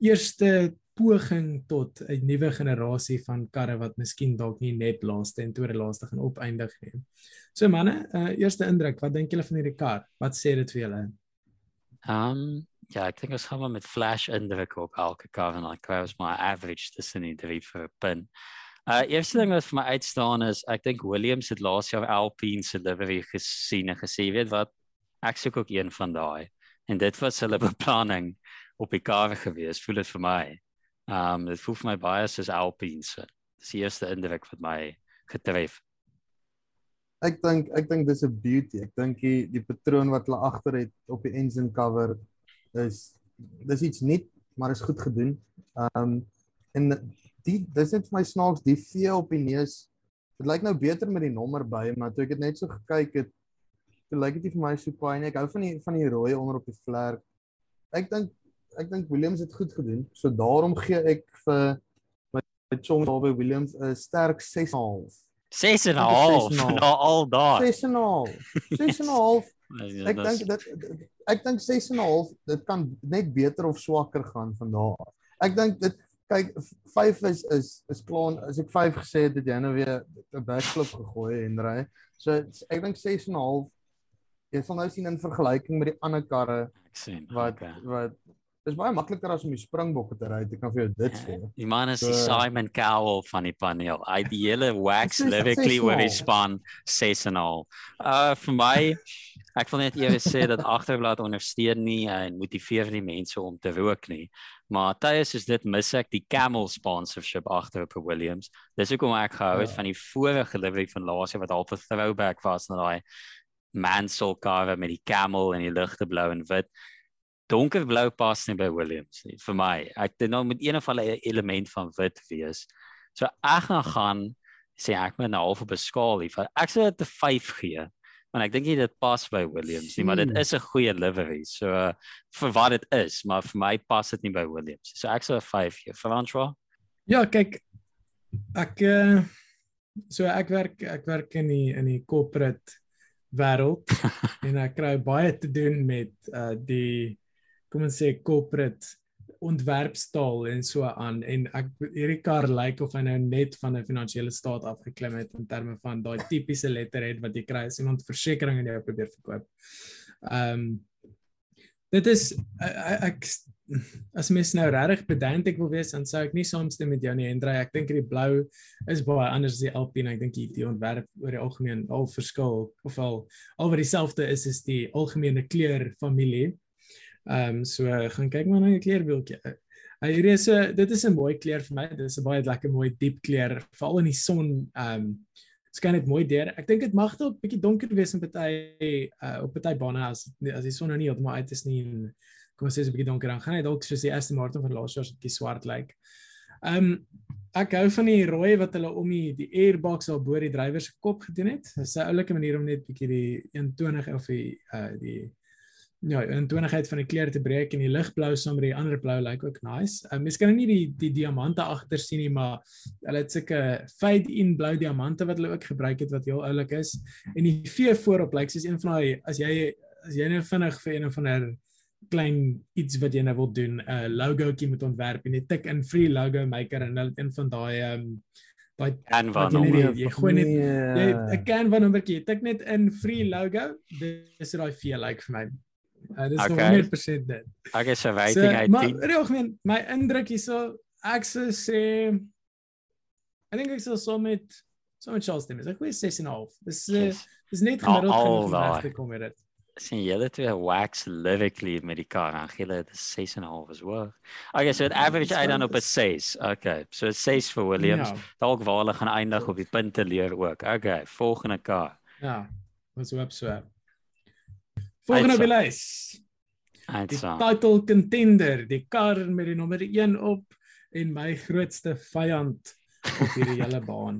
eerste poging tot 'n nuwe generasie van karre wat miskien dalk nie net laaste en tweede laaste gaan opeindig nie. So manne, uh, eerste indruk, wat dink julle van hierdie kar? Wat sê dit vir julle? Ehm um, ja, ek dink ons gaan met flash indruk op elke kar en ek kry ons maar average tussen die drie vir 'n pin. Uh eerste ding wat vir my uitstaan is ek dink Williams het laas jaar Alpine se livery gesien en gesê weet wat ek soek ook een van daai en dit was hulle beplanning op die kar gewees voel dit vir my. Um dit voel vir my baie soos Alpine se. Dis die eerste indruk wat my getref. Ek dink ek dink dis 'n beauty. Ek dink die die patroon wat hulle agter het op die engine cover is dis iets nuut, maar is goed gedoen. Um en die dis net vir my snaaks die V op die neus. Dit lyk nou beter met die nommer by, maar toe ek dit net so gekyk het, dit lyk dit vir my so baie nie. Ek hou van die van die rooi onder op die vlerk. Ek dink ek dink Williams het goed gedoen. So daarom gee ek vir my chong daar by Williams 'n sterk 6.5. 6.5 na al daai. 6.5. 6.5. Ek dink dit ek dink 6.5 dit kan net beter of swakker gaan van daar af. Ek dink dit kyk 5 is is is klaar as ek 5 gesê het het jy nou weer 'n backflip gegooi en ry. So ek dink 6 en 'n half jy sal nou sien in vergelyking met die ander karre ek sien wat okay. wat dis baie makliker as om die springbokke te ry. Ek kan vir jou dit sê. Ja, die man is die So- Simon Cowell van die paneel. Hy die hele wax lyrically oor die succesvol. span ses en al. Uh vir my ek wil net eers sê dat agterblad ondersteun nie en motiveer nie mense om te rook nie. Maar tye soos dit mis ek die Camel sponsorship agter op Williams. Dis hoekom ek gehou het Ja. van die vorige livery van laas jaar wat half 'n throwback was na daai Mansell carve met die camel en die ligte blou en wit donkerblou pas nie by Williams nie vir my. Ek dink nou moet een of ander element van wit wees. So ek gaan gaan sê ek moet 'n half op 'n skaal hier. van- Ek sou dit 'n 5 gee. Want ek dink nie dit pas by Williams nie, maar dit Hmm. is 'n goeie livery. So uh, vir wat dit is, maar vir my pas dit nie by Williams. So ek sou 'n 5 gee. François? Ja, kyk ek uh, so ek werk ek werk in die in die corporate wêreld [laughs] en ek kry baie te doen met uh die kom ons sê corporate ontwerpstaal en so aan en ek hierdie kar lyk of hy nou net van 'n finansiële staat afgeklim het in terme van daai tipiese letterhead wat jy kry as iemand versekerings aan jou probeer verkoop. Ehm um, dit is ek, as mens nou regtig pedantic wil wees dan sou ek nie saamstem met jou nie Hendrey. Ek dink die blou is baie anders as die Alpine. Ek dink die ontwerp oor die algemeen al verskil of al al wat dieselfde is is die algemene kleur familie. Ehm um, so gaan kyk maar na die kleurwieltjie. Uh, hierdie is 'n dit is 'n mooi kleur vir my. Dit is 'n baie lekker mooi diep kleur veral in die son. Ehm um, skyn dit mooi deur. Ek dink dit mag dalk bietjie donker wees in party uh, op party bane as as die son nou nie heeltemal uit is nie en kom ons sê 'n bietjie donker dan gaan hy dalk soos die Aston Martin van laas jaar so 'n bietjie swart lyk. Ehm um, ek hou van die rooi wat hulle om die die airbox al bo die drywer se kop gedoen het. Dit is 'n oulike manier om net bietjie die eentonige of die uh die ja, eentonigheid van die kleure te breek en die ligblou saam met die ander blou lyk ook nice. Uh, mens kan nou nie die die diamante agter sien nie, maar hulle het sulke fade in blou diamante wat hulle ook gebruik het wat heel oulik is. En die V voorop lyk soos een van daai as jy as jy nou vinnig vir een of ander klein iets wat jy nou wil doen, 'n uh, logootjie moet ontwerp en jy tik in free logo maker en hulle het een van daai ehm um, daai Canva jy nommer. jy gooi net- jy Nee. 'n Canva nommertjie, jy tik net in free logo, dis daai V lyk like vir my. Uh, dis Okay. okay. 100% dit. Ek is 'n So, rating uit maar 10. in die algemeen, my indruk hierso, ek sou sê ek dink ek sal so met so met Charles stem. Is 'n goeie 6.5. Dis uh, Yes. dis net Nou, gemiddeld al genoeg om daai. reg te kom met dit. sien julle twee wax lyrically met die kar en gee dit 6 en 'n half as well. Okay, so dit average uit dan op 'n 6. Okay, so 6 vir Williams. Ja, Dalk waar hulle gaan eindig op die punte leer ook. Okay, volgende kar. ja. Ons hoop so. Volgende op die lys. Die title contender, die kar met die nommer 1 op en my grootste vyand op hierdie hele [laughs] baan.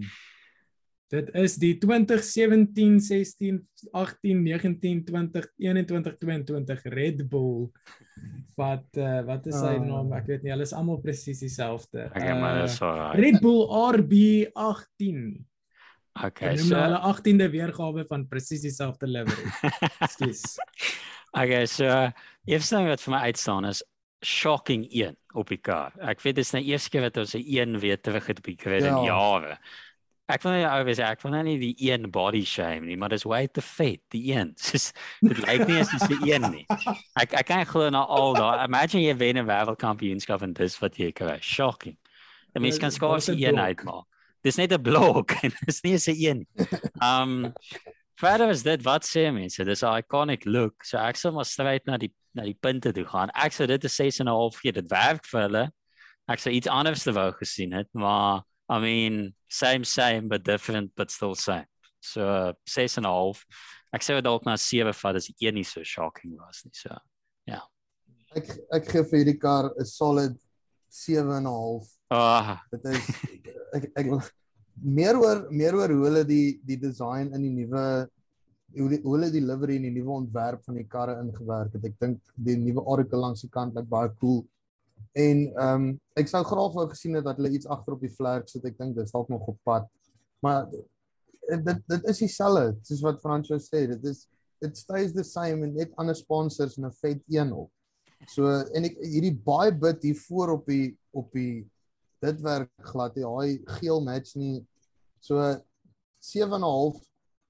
Dit is die 2017, 16, 18, 19, 20, 21, 22 Red Bull wat uh, wat is sy Ah. naam? Ek weet nie, hulle is almal presies dieselfde. Okay, maar Uh, dis alright. Red Bull RB18. Okay, noem so hulle 18de weergawe van presies dieselfde livery. [laughs] Ekskuus. Okay, so eerste ding wat vir my uitstaan is shocking 1 op die kar. Ek weet dit is nou eers keer wat ons 'n 1 weer terug het op die in Ja. jare. Ek wil nie alwees ek wil nou nie die 1 body shame nie, maar dis way te vet, die 1. [laughs] Soos dit lyk nie as dis die 1 nie. Ek ek kan glo na al daai. Imagine jy wen 'n wêreldkampioenskap en dis wat jy kry. Shocking. Die mens Ja, kan skaars 'n die 1 blok. uitmaak. Dis net 'n blok [laughs] en dis nie 'n 1 nie. [laughs] Um verder is dit wat sê mense, dis 'n iconic look. So ek sal maar stryd na die na die punte toe gaan. Ek sou dit 'n 6 en 'n half gee. Dit werk vir hulle. Ek sou iets anders te wou gesien het, maar I mean, same same but different but still same. So 6 en 'n half. Ek sou dalk na 7 vat as die een nie so shocking was nie. So Ek ek gee vir hierdie kar 'n solid 7 en 'n half. Ah, Dit is ek ek meer oor meer oor hoe hulle die die design in die nuwe hoe die, hoe hulle die livery en die nuwe ontwerp van die karre ingewerk het. Ek dink die nuwe oracle langs die kant lyk baie cool. En ehm um, ek sou graag wou gesien het dat hulle iets agter op die vlerk sit. Ek dink dis dalk nog op pad. Maar dit dit is dieselfde soos wat Franco sê. Dit is it stays the same en net ander sponsors en 'n vet een op. So en ek hierdie baie bit hier voor op die op die dit werk glad. Die daai geel match nie. So 7 en 'n half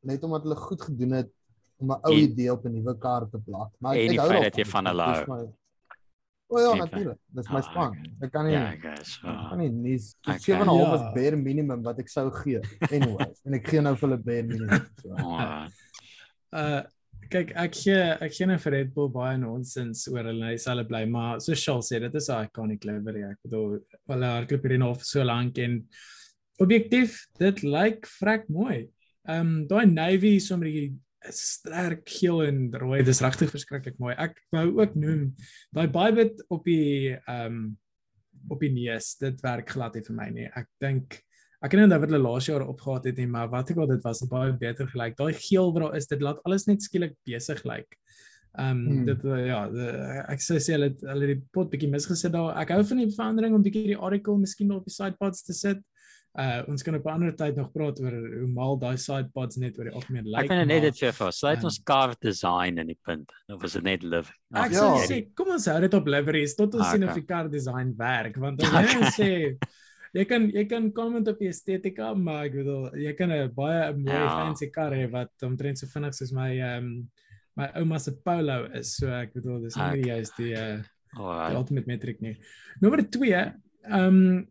net omdat hulle goed gedoen het om 'n ou idee op 'n nuwe kar te plak. Maar en die hou daarvan. dat jy van hulle hou. O ja, Nee, natuurlik. Dis my Ah, span. okay. Ek kan nie Ja, okay. So. kan nie nie Okay. 7.5 is Ja. bare minimum wat ek sou gee. Anyways, en ek gee nou vir hulle bare minimum. So. [laughs] Uh kyk ek gee ek gee nou vir Red Bull baie nonsens oor hulle hy sal bly maar so Charles sê dit is 'n iconic livery ek bedoel hulle hardloop nou vir so lank en objektief dit lyk vrek mooi. Ehm um, daai navy sommer die sterk geel en rooi dis regtig verskriklik mooi. Ek wou ook noem daai Bybit op die ehm um, op die neus dit werk glad nie vir my nie. Ek dink ek kan nie onthou wat hulle laas jaar opgehaat het nie, maar wat ek al dit was baie beter gelyk. Daai geel wat daar is, dit laat alles net skielik besig lyk. Ehm um, Hmm. dit uh, ja, de, ek sou sê hulle hulle die pot bietjie misgesit daar. Ek hou van die verandering om bietjie die article miskien op die sidepods te sit. Uh ons kan op 'n ander tyd nog praat oor hoe mal daai sidepods net oor die algemeen lyk. ek vind dit net dit vir vir. Sluit ehm, ons carved design in die punt. Of was dit net live? Ek Ja. sou sê kom ons hou dit op liveries tot ons Ah, sien okay. of die car design werk want as jy nou sê jy kan jy kan comment op die estetika maar ek bedoel jy kan 'n baie mooi Ja. fancy kar hê wat omtrent so vinnig soos my ehm um, my ouma se Polo is so ek bedoel dis nie Okay. juist die uh, die Alright. ultimate metric nie. Nommer 2 ehm um,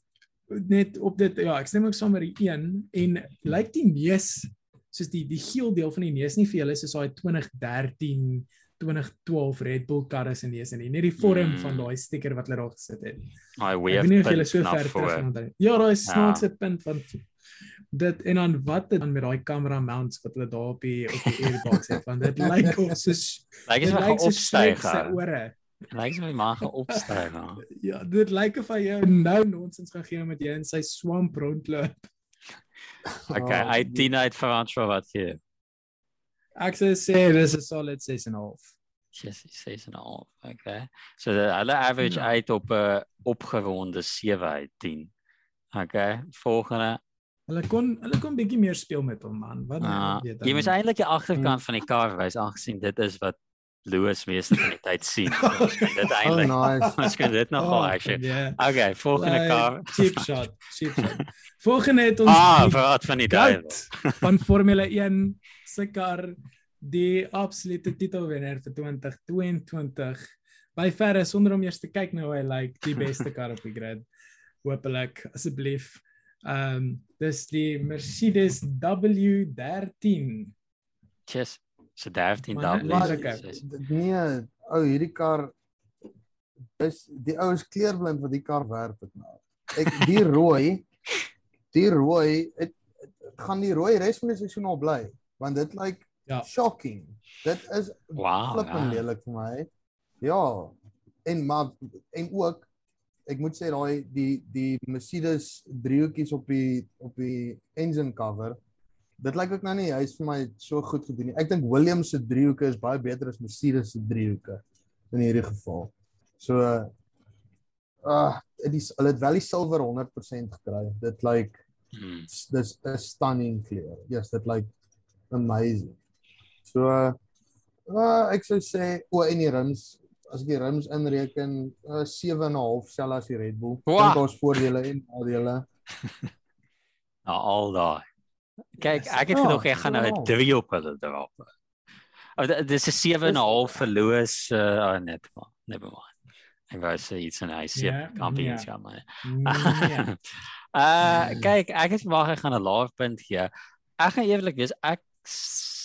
net op dit ja, ek stem ook saam met die 1 en lyk die neus soos die die geel deel van die neus nie vir julle soos daai 2013 2012 Red Bull karre se neus in en hierdie vorm mm. van daai sticker wat hulle daar gesit het. Daai wave punt hulle so ver terug onthou. Ja, daai ja. snaakse ja. punt van dit en dan wat dit dan met daai camera mounts wat hulle daar op die op die airbox het want dit lyk of [laughs] so lyk asof hy opstyg se ore. Lyk asof hy maar opstyg. [laughs] Ja, dit lyk of hy jou nou nonsens gaan gee met jy in sy swamp rondloop. [laughs] Okay, oh, nee. I teen uit vir Antwerp wat hier. Ek sê dis 'n solid 6 en 'n half. 6,5. Okay. So hulle average ja. uit op 'n opgewonde 7 uit 10. Okay. Volgende Hulle kon hulle kon bietjie meer speel met hom man. Wat ah, weet jy? Jy moet eintlik die agterkant mm. van die kar wys aangesien dit is wat Louis meeste van die tyd sien. [laughs] dit eintlik. Oh, nice. [laughs] Ons kan dit nog wel oh, action. Yeah. Okay, volgende like, kar. Cheap shot, cheap shot. [laughs] volgende het ons Ah, praat van die duiwel. van Formule 1 se kar die absolute titelwenner vir 2022 by verre sonder om eers te kyk na hoe hy lyk die beste kar op die grid [laughs] hopelik asseblief ehm um, dis die Mercedes W13 Yes. So 13 Maar net double. like is- a- is- Nee, ou hierdie kar is die ou is kleurblind wat die kar werk het nou. Ek die [laughs] rooi die rooi het, het gaan die rooi res van die seisoen al bly want dit lyk Ja. shocking. Dit is Wow. flippend ja. lelik vir my. Ja. En maar en ook ek moet sê daai die die Mercedes driehoekies op die op die engine cover dit lyk ook nou nie hy's vir my so goed gedoen nie. Ek dink Williams se driehoeke is baie beter as Mercedes se driehoeke in hierdie geval. So uh uh dis hulle het wel die silwer 100% gekry. Dit lyk Hmm. dis 'n stunning kleur. Yes, dit lyk amazing. So uh, uh ek sou sê o en die rims as ek die rims inreken, uh 7.5 sel as die Red Bull. Wow. Dink ons voordele en nadele. [laughs] Nou al daai. Kyk, ek het Ja, gedog ek gaan nou 'n ja. 3 op hulle drop. Oh, dit dis 'n 7 en 'n half vir Louis uh oh, net maar. Never mind. Ek wou sê iets in hy Ja, kampioenskap maar. nee. Uh [laughs] kyk, ek het verwag ek gaan 'n laaf punt gee. Ek gaan eerlik wees, ek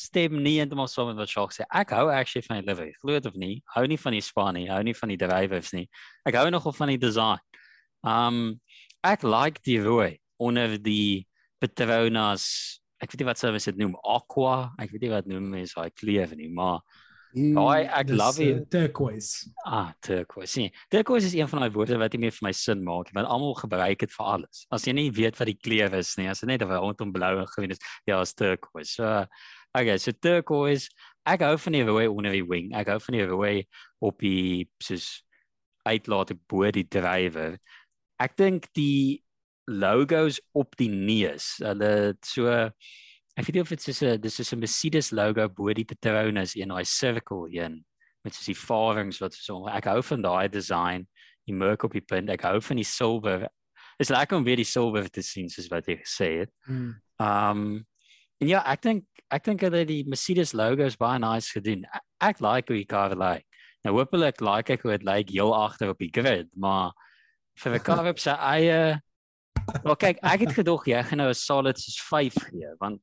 stem nie heeltemal saam met wat Jacques sê. Ek hou actually van die livery. Glo dit of nie, hou nie van die span nie, hou nie van die drivers nie. Ek hou nogal van die design. Um ek like die rooi onder die Petronas. Ek weet nie wat service dit noem, aqua. Ek weet nie wat noem is daai kleur nie, maar Die- daai ek Dis, love it. uh, turquoise. Ah, turquoise. Nee, turquoise is een van daai woorde wat nie meer vir my sin maak nie, want almal gebruik dit vir alles. As jy nie weet wat die kleur is nie, as dit net rondom blou en groen is, ja, is turquoise. So, okay, so turquoise. Ek hou van die rooi onder die wing. Ek hou van die rooi op die soos uitlaat bo die drywer. Ek dink die logos op die neus, hulle so ek weet nie of dit soos 'n dis soos 'n Mercedes logo bo die Petronas in daai circle een met soos die farings wat so ek hou van daai design, die merk op die punt. Ek hou van die silwer. Is lekker om weer die silwer te sien soos wat jy gesê het. Hmm. Um en ja, ek dink ek dink dat die Mercedes logo is baie nice gedoen. Ek, ek like hoe die kar lyk. Nou hopelik like ek hoe dit lyk heel agter op die grid, maar vir Ricardo se [laughs] eie Maar kyk, ek het gedog jy gaan nou 'n solid soos 5 gee, want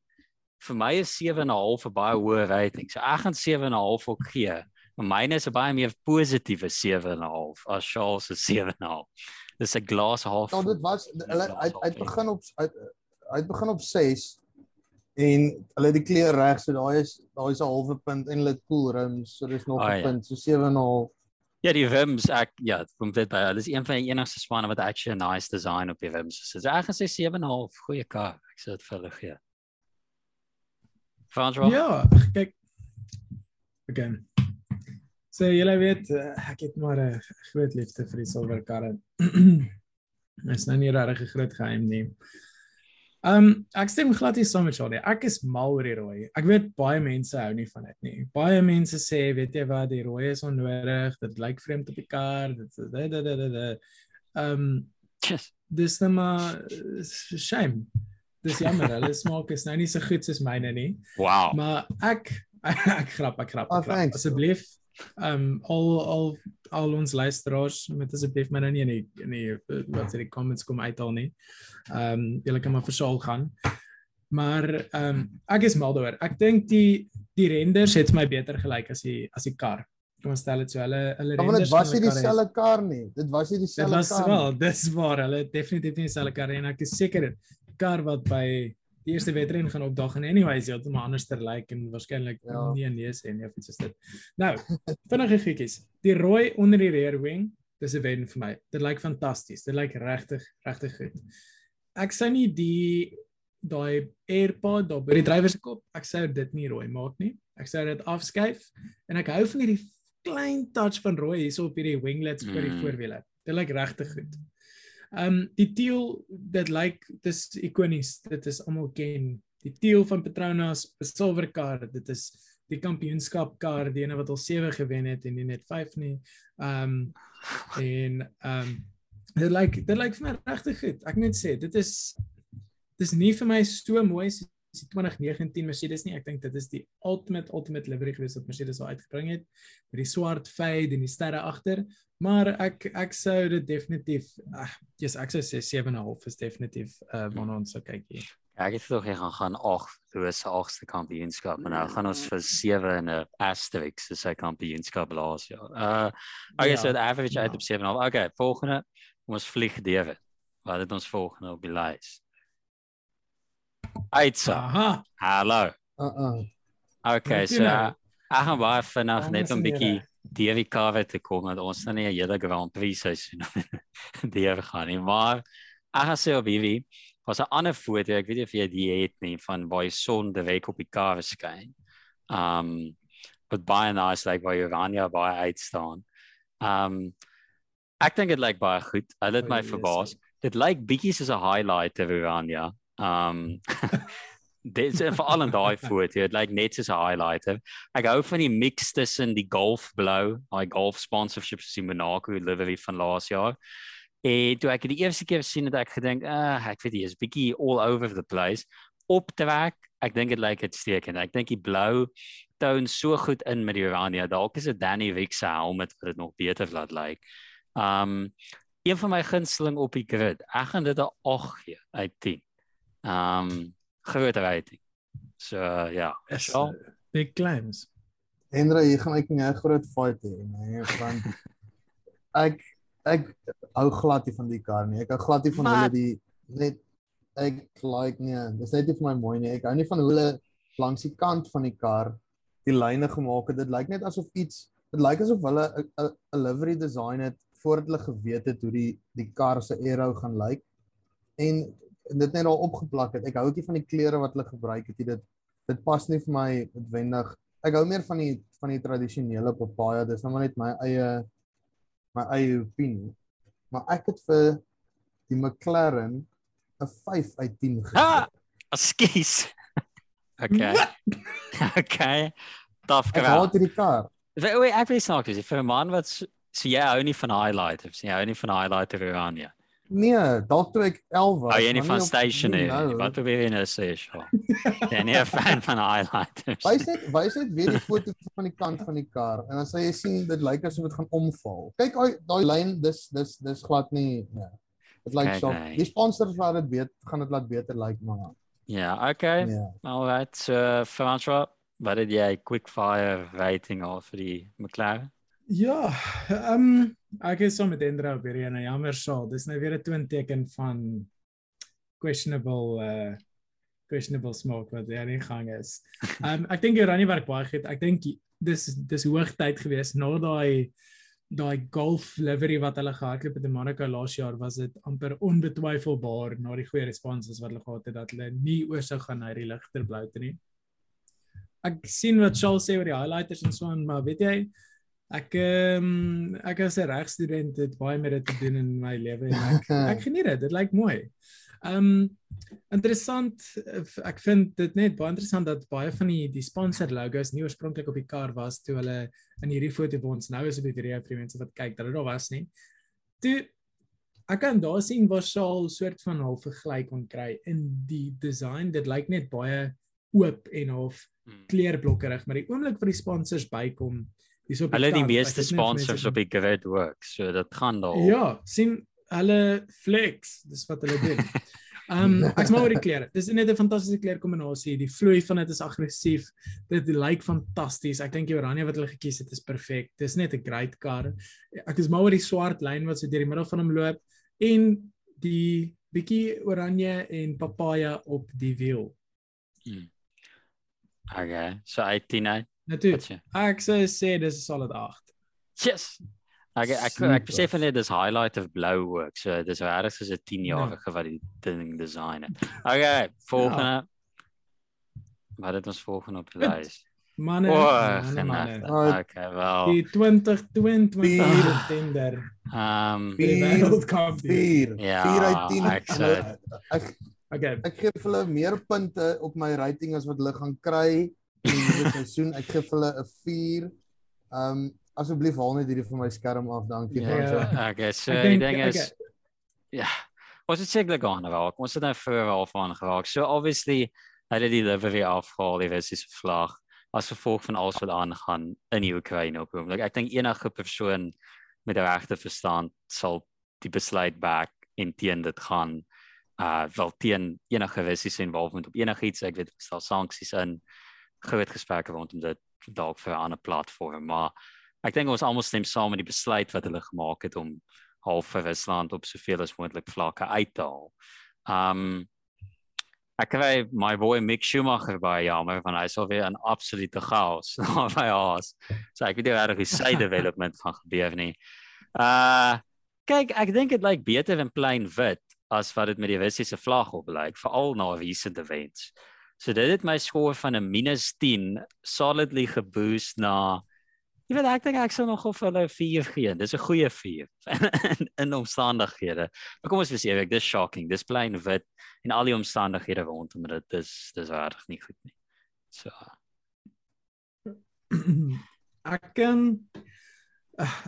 vir my is 7.5 'n baie hoë rating. So ek gaan 7.5 ook gee. Maar myne is 'n baie meer positiewe 7.5 as Charles se 7.5. Dis 'n glas half. Ja, dit was hulle uit uit begin op uit uit begin op 6 en hulle het die kleur reg, so daai is daai is 'n halwe punt en hulle cool rims, so dis nog 'n Ah, ja. punt, so 7.5. Ja, die rims ek ja, kom dit by. Dis een van die enigste spanne wat actually 'n nice design op die rims is. So ek gaan sê 7.5, goeie kar. Ek sê dit vir hulle gee. Frans wel? Ja, kyk. Okay. So julle weet eh, ek het maar 'n groot liefde vir die silwer karre. [clears throat] Dit is nou nie regtig 'n groot geheim nie. Um ek stem glad nie saam met Charlie. Ek is mal oor die rooi. Ek weet baie mense hou nie van dit nie. Baie mense sê, weet jy wat, die rooi is onnodig. Dit lyk vreemd op die kar. Dit is da da da da. Um Yes. dis net maar is 'n shame. Dis jammer. Hulle smaak is nou nie so goed soos myne nie. Wow. Maar ek [laughs] ek grap, ek grap, ek grap. thanks. Asseblief ehm um, al al al ons luisteraars met asseblief my nou nie in die in die wat sê die comments kom uithaal nie. Um, julle kan maar vir Saul gaan. Maar ehm um, ek is mal daaroor. Ek dink die die renders het my beter gelyk as die as die kar. Kom ons stel dit so. Hulle hulle Ja, want renders dit was nie dieselfde kar nie. Dit was nie Dit dieselfde was kar. wel, nie. dis waar. Hulle het definitief nie dieselfde kar en ek is seker die kar wat by die eerste wedren gaan opdag en anyways heeltemal anders ter lyk en waarskynlik Ja. ja. nie 'n neus en of iets soos dit. Nou, vinnige goedjies. Die rooi onder die rear wing, dis 'n wen vir my. Dit lyk fantasties. Dit lyk regtig regtig goed. Ek sou nie die daai AirPod daar by die drywer se kop, ek sou dit nie rooi maak nie. Ek sou dit afskuif en ek hou van hierdie klein touch van rooi hierso op hierdie winglets vir die Mm. voorwiele. Dit lyk regtig goed. Ehm um, die teal dit lyk dis ikonies. Dit is almal ken. Die teal van Petronas, 'n silwer kar. Dit is die kampioenskap kar, die ene wat al 7 gewen het en nie net 5 nie. Ehm um, en ehm um, dit lyk dit lyk vir my regtig goed. Ek moet sê, dit is dis nie vir my so mooi soos die 2019 Mercedes nie. Ek dink dit is die ultimate ultimate livery gewees wat Mercedes al uitgebring het met die swart fade en die sterre agter. Maar ek ek sou dit definitief ag, yes, ek sou sê 7.5 is definitief uh waarna ons sou kyk hier. Ja, ek het tog hier gaan gaan 8, dis se 8ste kampioenskap en nou gaan ons vir 7 in 'n asterisk soos sy kampioenskap laas jaar. Uh okay, Ja, so the average uit ja. op 7.5. Okay, volgende ons vlieg deur. Wat het ons volgende op die lys? Aitsa. Aha. Hallo. Uh-uh. Okay, so nou? ek gaan baie vinnig net 'n bietjie deur die karre te kom want ons nou nie 'n hele Grand Prix seisoen [laughs] deur gaan nie, maar ek gaan sê op hierdie was 'n ander foto, ek weet nie of jy die het nie van waar die son direk op die kar skyn. Um wat baie nice like waar Urania baie uitstaan. Um ek dink dit lyk baie goed. Hulle het my verbaas. Dit lyk bietjie soos 'n highlight ter Urania. Um [laughs] Dit is veral in daai foto, dit lyk net soos 'n highlighter. Ek hou van die mix tussen die golf blou, daai golf sponsorship die Monaco livery van laas jaar. En toe ek die eerste keer sien het ek gedink, uh, ek weet nie, is bietjie all over the place. Optrek, ek dink dit lyk uitstekend. Ek dink die blou toon so goed in met die Urania. Dalk is dit Danny Rick se helmet wat dit nog beter laat lyk. Um een van my gunsteling op die grid. Ek gaan dit 'n 8 gee uit 10. Um groot rating. So ja, Is Sal? uh, big claims. Hendra, hier gaan ek 'n groot fight hê nie, want [laughs] ek ek hou glad nie van die kar nie. Ek hou glad nie van hoe Wat? hulle die net ek like nee, dis net nie vir my mooi nie. Ek hou nie van hoe hulle langs die kant van die kar die lyne gemaak het. Dit lyk net asof iets dit lyk asof hulle 'n livery design het voordat hulle geweet het hoe die die kar se aero gaan lyk en dit net al opgeplak het. Ek hou nie van die kleure wat hulle gebruik het nie. Dit dit pas nie vir my noodwendig. Ek hou meer van die van die tradisionele papaya. Dis nou maar net my eie my eie opinie. Maar ek het vir die McLaren 'n 5 uit 10 gegee. Ah! Askies. Okay. okay. Tough Ek crowd. haat hierdie kar. Wait, wait, ek weet snaaks, is vir 'n man wat so, so jy hou nie van highlighters, jy hou nie van highlighter Urania. Nee, dalk toe ek 11 was. Hou jy nie van stationery? nie nou. Wat probeer jy nou sê, Shaw? Jy nie 'n fan van highlighters. Wys net wys net weer die foto van die kant van die kar en dan sal jy sien dit lyk asof dit gaan omval. Kyk daai daai lyn dis dis dis glad nie nee. Dit lyk so. nee. Die sponsors laat dit beter gaan dit laat beter lyk maar. Ja, okay. Ja. Alright, so Francois, wat het jy quickfire rating al vir die McLaren? Ja, ehm um, ek is saam met Endra op hierdie en jammer sal. Dis nou weer 'n twinteken van questionable uh questionable smoke wat daar in gang is. Ehm um, ek dink Oranje werk baie goed. Ek dink dis dis hoogtyd geweest na daai daai golf livery wat hulle gehardloop het in Monaco laas jaar was dit amper onbetwyfelbaar na die goeie responses wat hulle gehad het dat hulle nie oorsou gaan na die ligter blou te nie. Ek sien wat Charles sê oor die highlighters en so aan, maar weet jy ek ehm um, ek as 'n regstudent het baie met dit te doen in my lewe en ek [laughs] ek geniet dit. Dit lyk mooi. Ehm um, interessant ek vind dit net baie interessant dat baie van die die sponsor logos nie oorspronklik op die kar was toe hulle in hierdie foto vir ons nou is op die video vir die mense wat kyk dat dit daar was nie. Toe ek kan daar sien waar Shaal soort van half vergelyk kon kry in die design. Dit lyk net baie oop en half Hmm. kleurblokkerig, maar die oomblik vir die sponsors bykom, dis op Hulle het die meeste sponsors op die grid work, so dit gaan daar. Ja, sien hulle flex, dis wat hulle doen. Ehm um, [laughs] ek sê maar oor die klere. Dis net 'n fantastiese kleurkombinasie. Die vloei van dit is aggressief. Dit lyk fantasties. Ek dink die oranje wat hulle gekies het is perfek. Dis net 'n great car. Ek is mal oor die swart lyn wat so deur die middel van hom loop en die bietjie oranje en papaya op die wiel. Hmm. Okay, so 18 uit. Sê? Ek sou sê dis 'n solid 8. Yes. Ek ek ek, Super. ek besef net dis highlight of blou ook. So dis regtig soos 'n 10 Ja. jarige wat die ding design het. Okay, volgende. Wat het ons volgende op die Goed. lys? Manne, O, manne, manne. genade. Ah, Okay, wel. Die 2022 Vier. tender. Ehm vir die Vier. wêreldkampioen. 4. Ja, 4 uit 10. ek sê- ek Okay. ek gee vir hulle meer punte op my rating as wat hulle gaan kry in die seisoen. Ek gee vir hulle 'n 4. Ehm um, asseblief haal net hierdie van my skerm af, dankie. Ja, Franso. okay, so Ek die dink- ding is okay. ja. Ons het seker gaan raak. Ons het nou voor al van geraak. So obviously hulle die livery afhaal, die Russiese vlag as gevolg van alles wat aangaan in die Oekraïne op oomblik. Ek dink enige persoon met 'n regte verstand sal die besluit back en teen dit gaan uh wel teen enige Russiese involvement op enigiets. Ek weet stel sanksies in groot gesprekke rondom dit dalk vir 'n ander platform, maar ek dink ons almal stem saam met die besluit wat hulle gemaak het om half vir Rusland op soveel as moontlik vlakke uit te haal. Um ek kry my boy Mick Schumacher by jammer want hy is alweer 'n absolute chaos [laughs] by Haas. So ek weet nie regtig hoe sy development gaan gebeur nie. Uh kyk, ek dink dit lyk beter in plain wit as wat dit met die Russiese vlag op lyk, veral na recent events. So dit het my skoor van 'n -10 solidly geboost na Jy weet ek dink ek sou nog of hulle 4 gee. Dis 'n goeie 4 [laughs] in, in omstandighede. Maar kom ons wees eerlik, dis shocking. Dis plain wit en al die omstandighede rondom dit dis dis regtig nie goed nie. So ek kan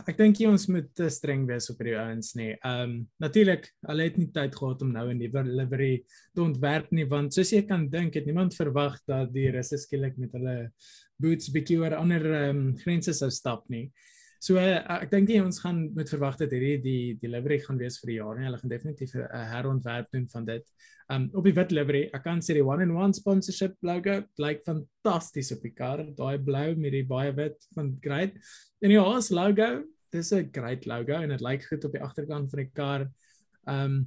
ek dink nie ons moet te streng wees op hierdie ouens nie. Ehm um, natuurlik, hulle het nie tyd gehad om nou 'n nuwe livery te ontwerp nie want soos jy kan dink, het niemand verwag dat die russe skielik met hulle boots bietjie oor ander ehm um, grense sou stap nie. So uh, ek dink nie ons gaan moet verwag dat hierdie die die livery gaan wees vir die jaar nie. Hulle gaan definitief 'n uh, herontwerp doen van dit. Um op die wit livery, ek kan sê die one and one sponsorship logo lyk fantasties op die kar. Daai blou met die baie wit van great. En die Haas logo, dis 'n great logo en dit lyk goed op die agterkant van die kar. Um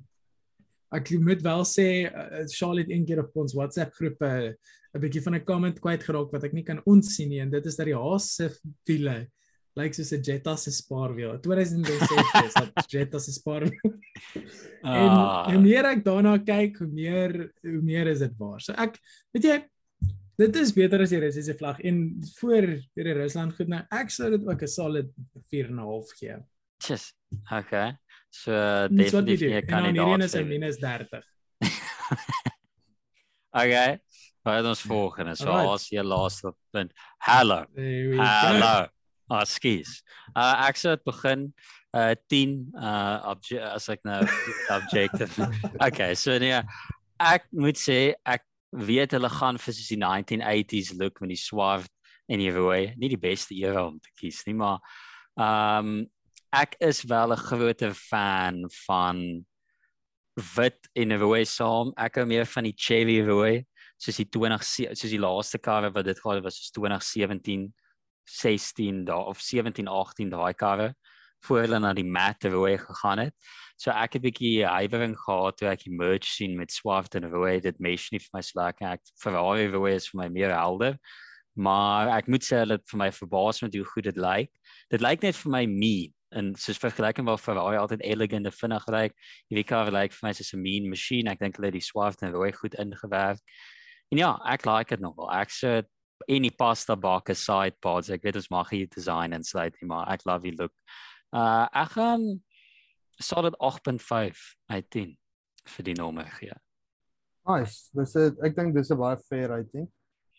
ek moet wel sê uh, Charlotte een keer op ons WhatsApp groep 'n uh, bietjie van 'n comment kwyt geraak wat ek nie kan ontsien nie en dit is dat die Haas se wiele lyk soos 'n Jetta se spaarwiel. 2006 is dat [laughs] Jetta se spaarwiel. En Ah. hoe meer ek daarna kyk, hoe meer hoe meer is dit waar. So ek weet jy dit is beter as die Russiese vlag en voor hierdie Rusland goed nou ek sou dit ook 'n solid 4 en 'n half gee. just okay. So definitief jy nie 'n doen. En dan hierdie kandidaat. is 'n minus 30. [laughs] Okay. Wat ons volgende. So Alright. as jy laaste punt. Hallo. We go. Hallo. Ah, skus. Uh ek sou dit begin uh 10 uh obje as ek nou objective. [laughs] Okay, so nee, ek moet sê ek weet hulle gaan vir soos die 1980s look met die swart en rooi. Nie die beste era om te kies nie, maar ehm um, ek is wel 'n groot fan van wit en rooi saam. Ek hou meer van die cherry rooi soos die 20 soos die laaste karre wat dit gehad was soos 2017 16 daar of 17 18 daai karre voor hulle na die matte rooi gegaan het. So ek het 'n bietjie huiwering gehad toe ek die merge sien met swart en rooi. Dit mesh nie vir my slag ek Ferrari rooi is vir my meer helder. Maar ek moet sê dat vir my verbaas met hoe goed dit lyk. Dit lyk net vir my mean en soos vergelyking waar Ferrari altyd elegant en vinnig lyk. Hierdie kar lyk vir my soos 'n mean masjien. Ek dink hulle het die swart en rooi goed ingewerk. En ja, ek like dit nogal. Ek sê en die pasta bakke side pods. Ek weet ons mag hier design en sluit nie, maar ek love die look. Uh ek gaan solid 8.5 uit 10 vir die nommer gee. Nice. Dis het, ek dink dis 'n baie fair rating.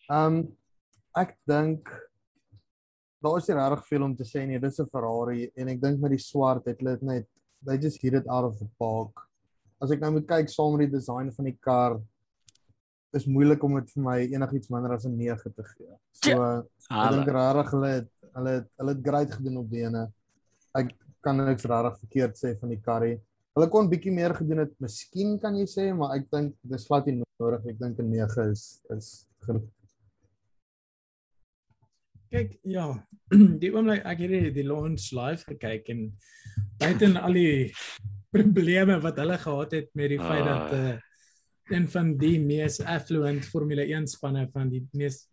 Um ek dink daar is nie regtig veel om te sê nie. Dis 'n Ferrari en ek dink met die swart het hulle dit net they just hit it out of the park. As ek nou moet kyk saam met die design van die kar, is moeilik om dit vir my enigiets minder as 'n 9 te gee. So ek dink regtig hulle het hulle het hulle het great gedoen op die ene. Ek kan niks regtig verkeerd sê van die karry. Hulle kon bietjie meer gedoen het, miskien kan jy sê, maar ek dink dis glad nie nodig. Ek dink 'n 9 is is genoeg. Kyk, ja, [clears throat] die oomblik ek het die launch live gekyk en buiten al die [laughs] probleme wat hulle gehad het met die feit dat uh, een van die mees affluent Formule 1 spanne van die mees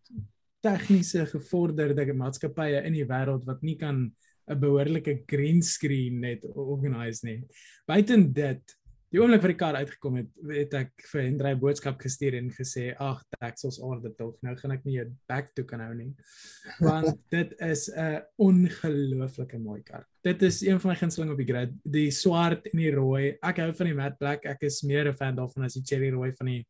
tegniese gevorderde maatskappye in die wêreld wat nie kan 'n behoorlike green screen net organise nie. Buiten dit, die oomblik wat die kar uitgekom het, het ek vir Hendrey boodskap gestuur en gesê, "Ag, Texas orde tog. Nou gaan ek nie jou back toe kan hou nie." [laughs] Want dit is 'n ongelooflike mooi kar. Dit is een van my gunsteling op die grid, die swart en die rooi. Ek hou van die matte black. Ek is meer 'n fan daarvan as die cherry rooi van die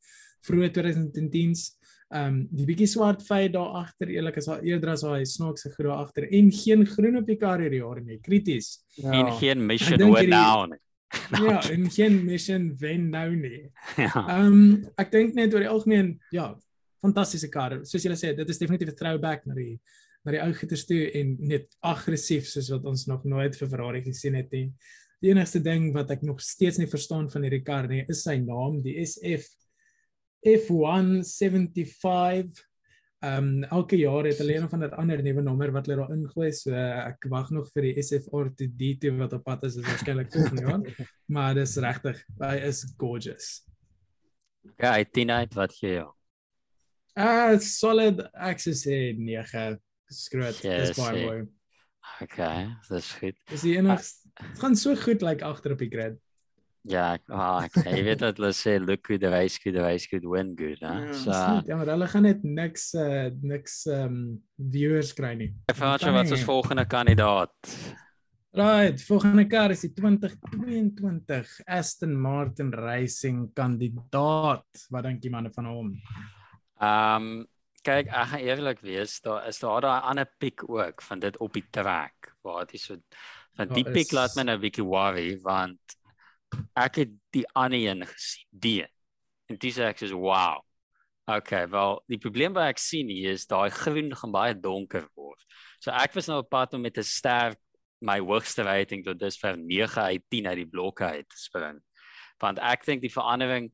vroeë 2010s. Ehm um, die bietjie swart feit daar agter, eerlik is daar eerder as daai snaakse groen agter en geen groen op die kar hierdie jaar nie. Krities. Ja. En geen mission went down nie. [laughs] ja, en geen mission wen nou nie. [laughs] Ja. Ehm um, ek dink net oor die algemeen, ja, fantastiese kar. Soos julle sê, dit is definitief 'n throwback na die na die ou goeters toe en net aggressief soos wat ons nog nooit vir Ferrari gesien het nie. Die enigste ding wat ek nog steeds nie verstaan van hierdie kar nie, is sy naam, die SF F175. Ehm um, elke jaar het hulle een of ander ander nuwe nommer wat hulle daar ingooi. So ek wag nog vir die SFR to D2 wat op pad is, is waarskynlik volgende jaar. [laughs] maar dis regtig, hy is gorgeous. Ja, hy teen uit wat gee jou. Ah, uh, solid access in 9 skroot. Dis baie mooi. Okay, dis goed. Dis die enigste. Dit gaan so goed lyk like, agter op die grid. Ja, ek ah, ek weet dat hulle sê look who the race good the race good win good, hè. Ja, So ja, maar hulle gaan net niks uh niks um viewers kry nie. ek vraat jou wat is volgende kandidaat? Right, volgende kar is die 2022 Aston Martin Racing kandidaat. Wat dink jy manne van hom? Ehm um, kyk, ek gaan eerlik wees, daar is daar daai ander piek ook van dit op die trek waar dit so van die piek laat my nou 'n bietjie worry want ek het die ander een gesien, die. En dis ek sê wow. Okay, wel, die probleem wat ek sien hier is daai groen gaan baie donker word. So ek was nou op pad om met 'n sterk my hoogste rating tot dusver 9 uit 10 uit die blokke uit te spring. Want ek dink die verandering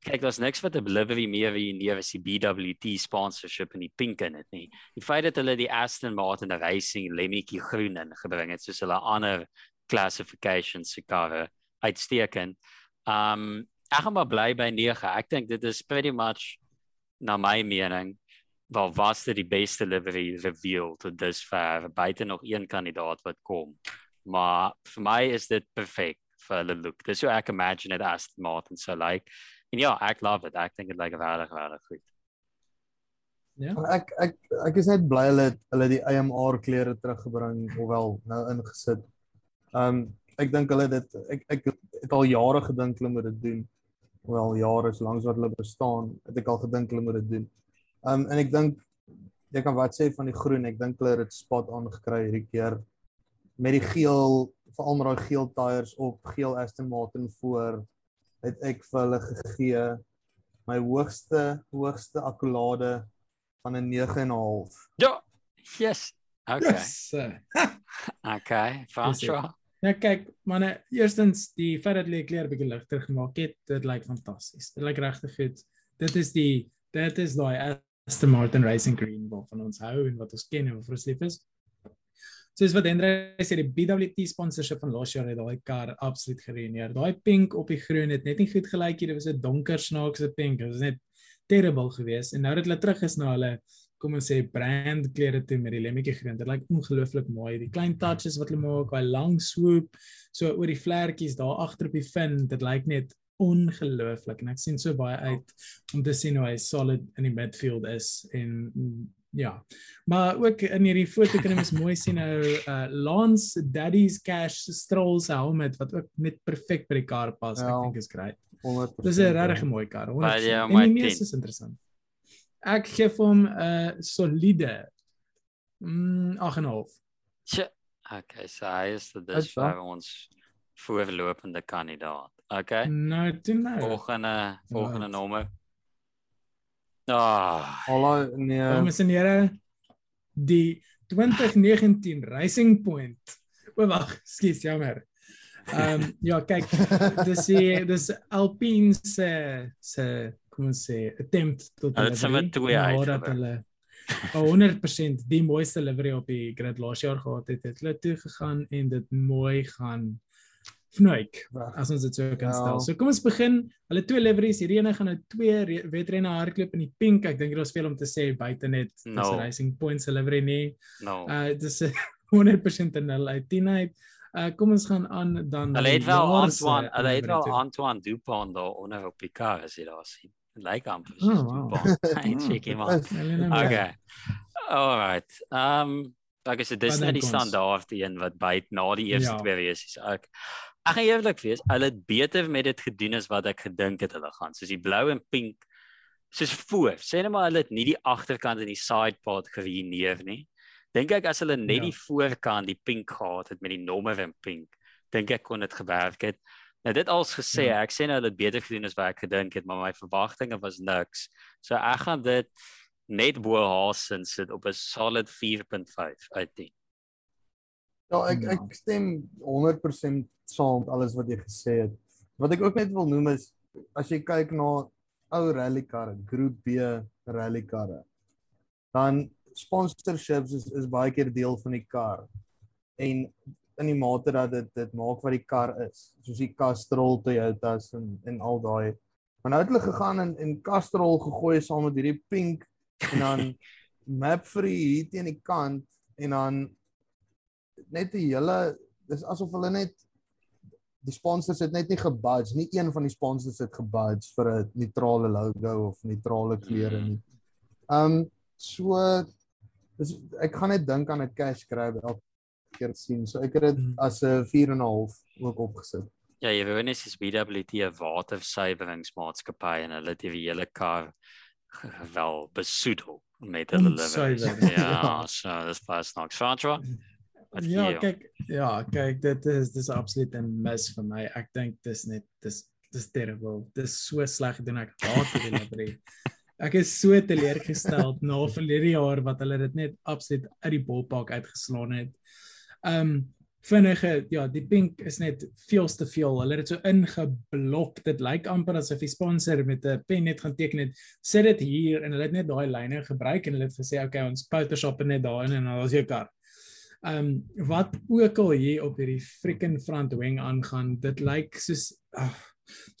kyk daar's niks wat 'n delivery meer wie neer is die BWT sponsorship in die pink in dit nie. Die feit dat hulle die Aston Martin Racing lemmetjie groen in gebring het soos hulle ander classifications se karre uitstekend. Um ek gaan maar bly by 9. Ek dink dit is pretty much na my mening wel was dit die beste livery reveal tot dusver buite nog een kandidaat wat kom. Maar vir my is dit perfek vir hulle look. Dis hoe ek imagine dit Aston Martin so like. En ja, ek love it. Ek dink dit lyk regtig regtig goed. Ja. Ek ek ek is net bly hulle hulle die AMR klere teruggebring ofwel nou ingesit. Um ek dink hulle dit ek ek het al jare gedink hulle moet dit doen. Wel jare is lank wat hulle bestaan, het ek al gedink hulle moet dit doen. Um en ek dink jy kan wat sê van die groen? Ek dink hulle het dit spot aangekry hierdie keer met die geel, veral met daai geel tyres op, geel Aston Martin voor het ek vir hulle gegee my hoogste hoogste akkolade van 'n 9.5. Ja. Yes. Okay. Yes. [laughs] Okay. François. Ja kyk, manne, eerstens die feit dat hulle die kleur bietjie ligter gemaak het, dit lyk fantasties. Dit lyk regtig goed. Dit is die dit is daai Aston Martin Racing Green waarvan ons hou en wat ons ken en wat ons lief is. Soos wat Hendrik sê, die BWT sponsorship van laas jaar het daai kar absoluut gereneer. Daai pink op die groen het net nie goed gelyk nie. Dit was 'n donker snaakse pink. Dit was net terrible geweest. En nou dat hulle terug is na hulle kom ons sê brand klere toe met die lemmetjie groen. Dit lyk ongelooflik mooi. Die klein touches wat hulle maak, daai lang swoop so oor die vlekkies daar agter op die fin, dit lyk net ongelooflik en ek sien so baie uit om te sien hoe hy solid in die midfield is en mm, ja. Maar ook in hierdie foto kan jy mens mooi sien nou uh Lance Daddy's Cash Strolls helmet wat ook net perfek by die kar pas. Ja. Ek dink is great. 100%. Dis 'n regtig mooi kar. Maar ja, 100%. my En die meeste is interessant. Ek gee vir hom 'n uh, solide mm 8.5. Tja. Okay, so hy is wel. vir ons voorlopende kandidaat. Okay. Nou, toe nou. Volgende volgende Right. nommer. Ah, Hallo nee. Dames en here, die 2019 Racing Point. O wag, skus, jammer. Ehm um, ja, kyk, dis die dis Alpine se se kom ons sê attempt tot Hulle het sommer twee nadat uitgewerk. hulle 100% die mooiste livery op die grid laas jaar gehad het, het hulle toe gegaan en dit mooi gaan vnuik Weg. as ons dit so kan Ja. stel. So kom ons begin. Hulle twee liveries, hierdie ene gaan nou twee re- wedrenne hardloop in die pink. Ek dink dit is veel om te sê buite net dis No. Racing Points se livery nie. no. Uh dis 'n 100% 'n 0 uit 10 uit. Uh kom ons gaan aan dan Hulle het wel Antoine, hulle het wel. Antoine Dupont daar onder op die kar as jy daar sien. Lyk amper [laughs] Oh, [laughs] wow. Hey, check him out. Nou Okay. Alright. Um ek sê dis Wat net die dink ons? standaard die een wat byt na die eerste Ja. twee versies. Ek ek gaan eerlik wees, hulle het beter met dit gedoen as wat ek gedink het hulle gaan. Soos die blou en pink soos voor. Sê net maar hulle het nie die agterkant en die side part geruineer nie. Dink ek as hulle net Ja. die voorkant die pink gehad het met die nommer en pink, dink ek kon dit gewerk het. Nou dit als gesê, Ja. ek sê nou hulle het beter gedoen as wat ek gedink het, maar my verwagtinge was niks. So ek gaan dit net bo Hasen sit op 'n solid 4.5 uit 10. Ja, ek Ja. ek stem 100% saam met alles wat jy gesê het. Wat ek ook net wil noem is as jy kyk na ou rally karre, Groep B rally karre, dan sponsorships is is baie keer deel van die kar. En in die mate dat dit dit maak wat die kar is, soos die Castrol Toyotas en en al daai. Maar nou het hulle gegaan en en Castrol gegooi saam met hierdie pink en dan [laughs] Mapfree hier teen die kant en dan net die hele dis asof hulle net die sponsors het net nie gebudge nie een van die sponsors het gebudge vir 'n neutrale logo of neutrale kleure nie. Um so dis ek gaan net dink aan 'n cash grab elke keer sien. So ek het dit Mm. as 'n 4.5 ook opgesit. Ja, jy weet net is BWT 'n watersuiweringsmaatskappy en hulle het die hele kar wel besoedel met hulle. Ontsuiwer. [laughs] Ja, so dis pas nog. Gee Ja, kyk, ja, kyk, dit is dis absoluut 'n mis vir my. Ek dink dis net dis dis terrible. Dis so sleg gedoen. Ek haat die livery. [laughs] Ek is so teleurgestel na verlede jaar wat hulle dit net absoluut uit die bolpak uitgeslaan het. Um vinnige ja, die pink is net veel te veel. Hulle het dit so ingeblok. Dit lyk amper asof die sponsor met 'n pen net gaan teken het. Sit dit hier en hulle het net daai lyne gebruik en hulle het gesê, "Oké, ons Photoshop dit net daarin en dan is jou kar." Um, wat ook al hier op hierdie freaking front wing aangaan, dit lyk soos ag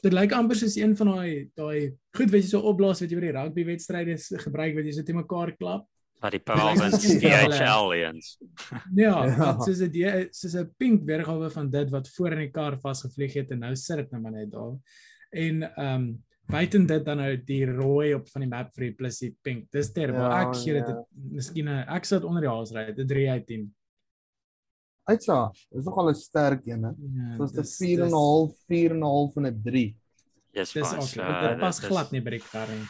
dit lyk amper soos een van daai daai goed wat jy so opblaas wat jy by die rugby wedstryde s- gebruik wat jy so te mekaar klap. Wat die soos hulle- DHL eens. [laughs] Ja, Ja. soos 'n die- soos 'n pink weergawe van dit wat voor in die kar vasgevlieg het en nou sit dit nou maar net daar. En ehm um, buiten dit dan nou die rooi op van die map vir die plus die pink. Dis terrible. Ja, ek gee dit ja. 'n- miskien 'n ek sit onder die haas ry, 'n 3 uit 10. Uitsa, dis nogal 'n sterk een hè. Ja, So is dit dis- 4.5, 4.5 en 'n 3. Yes, Dis ook So, dit pas is- glad nie by die kar nie.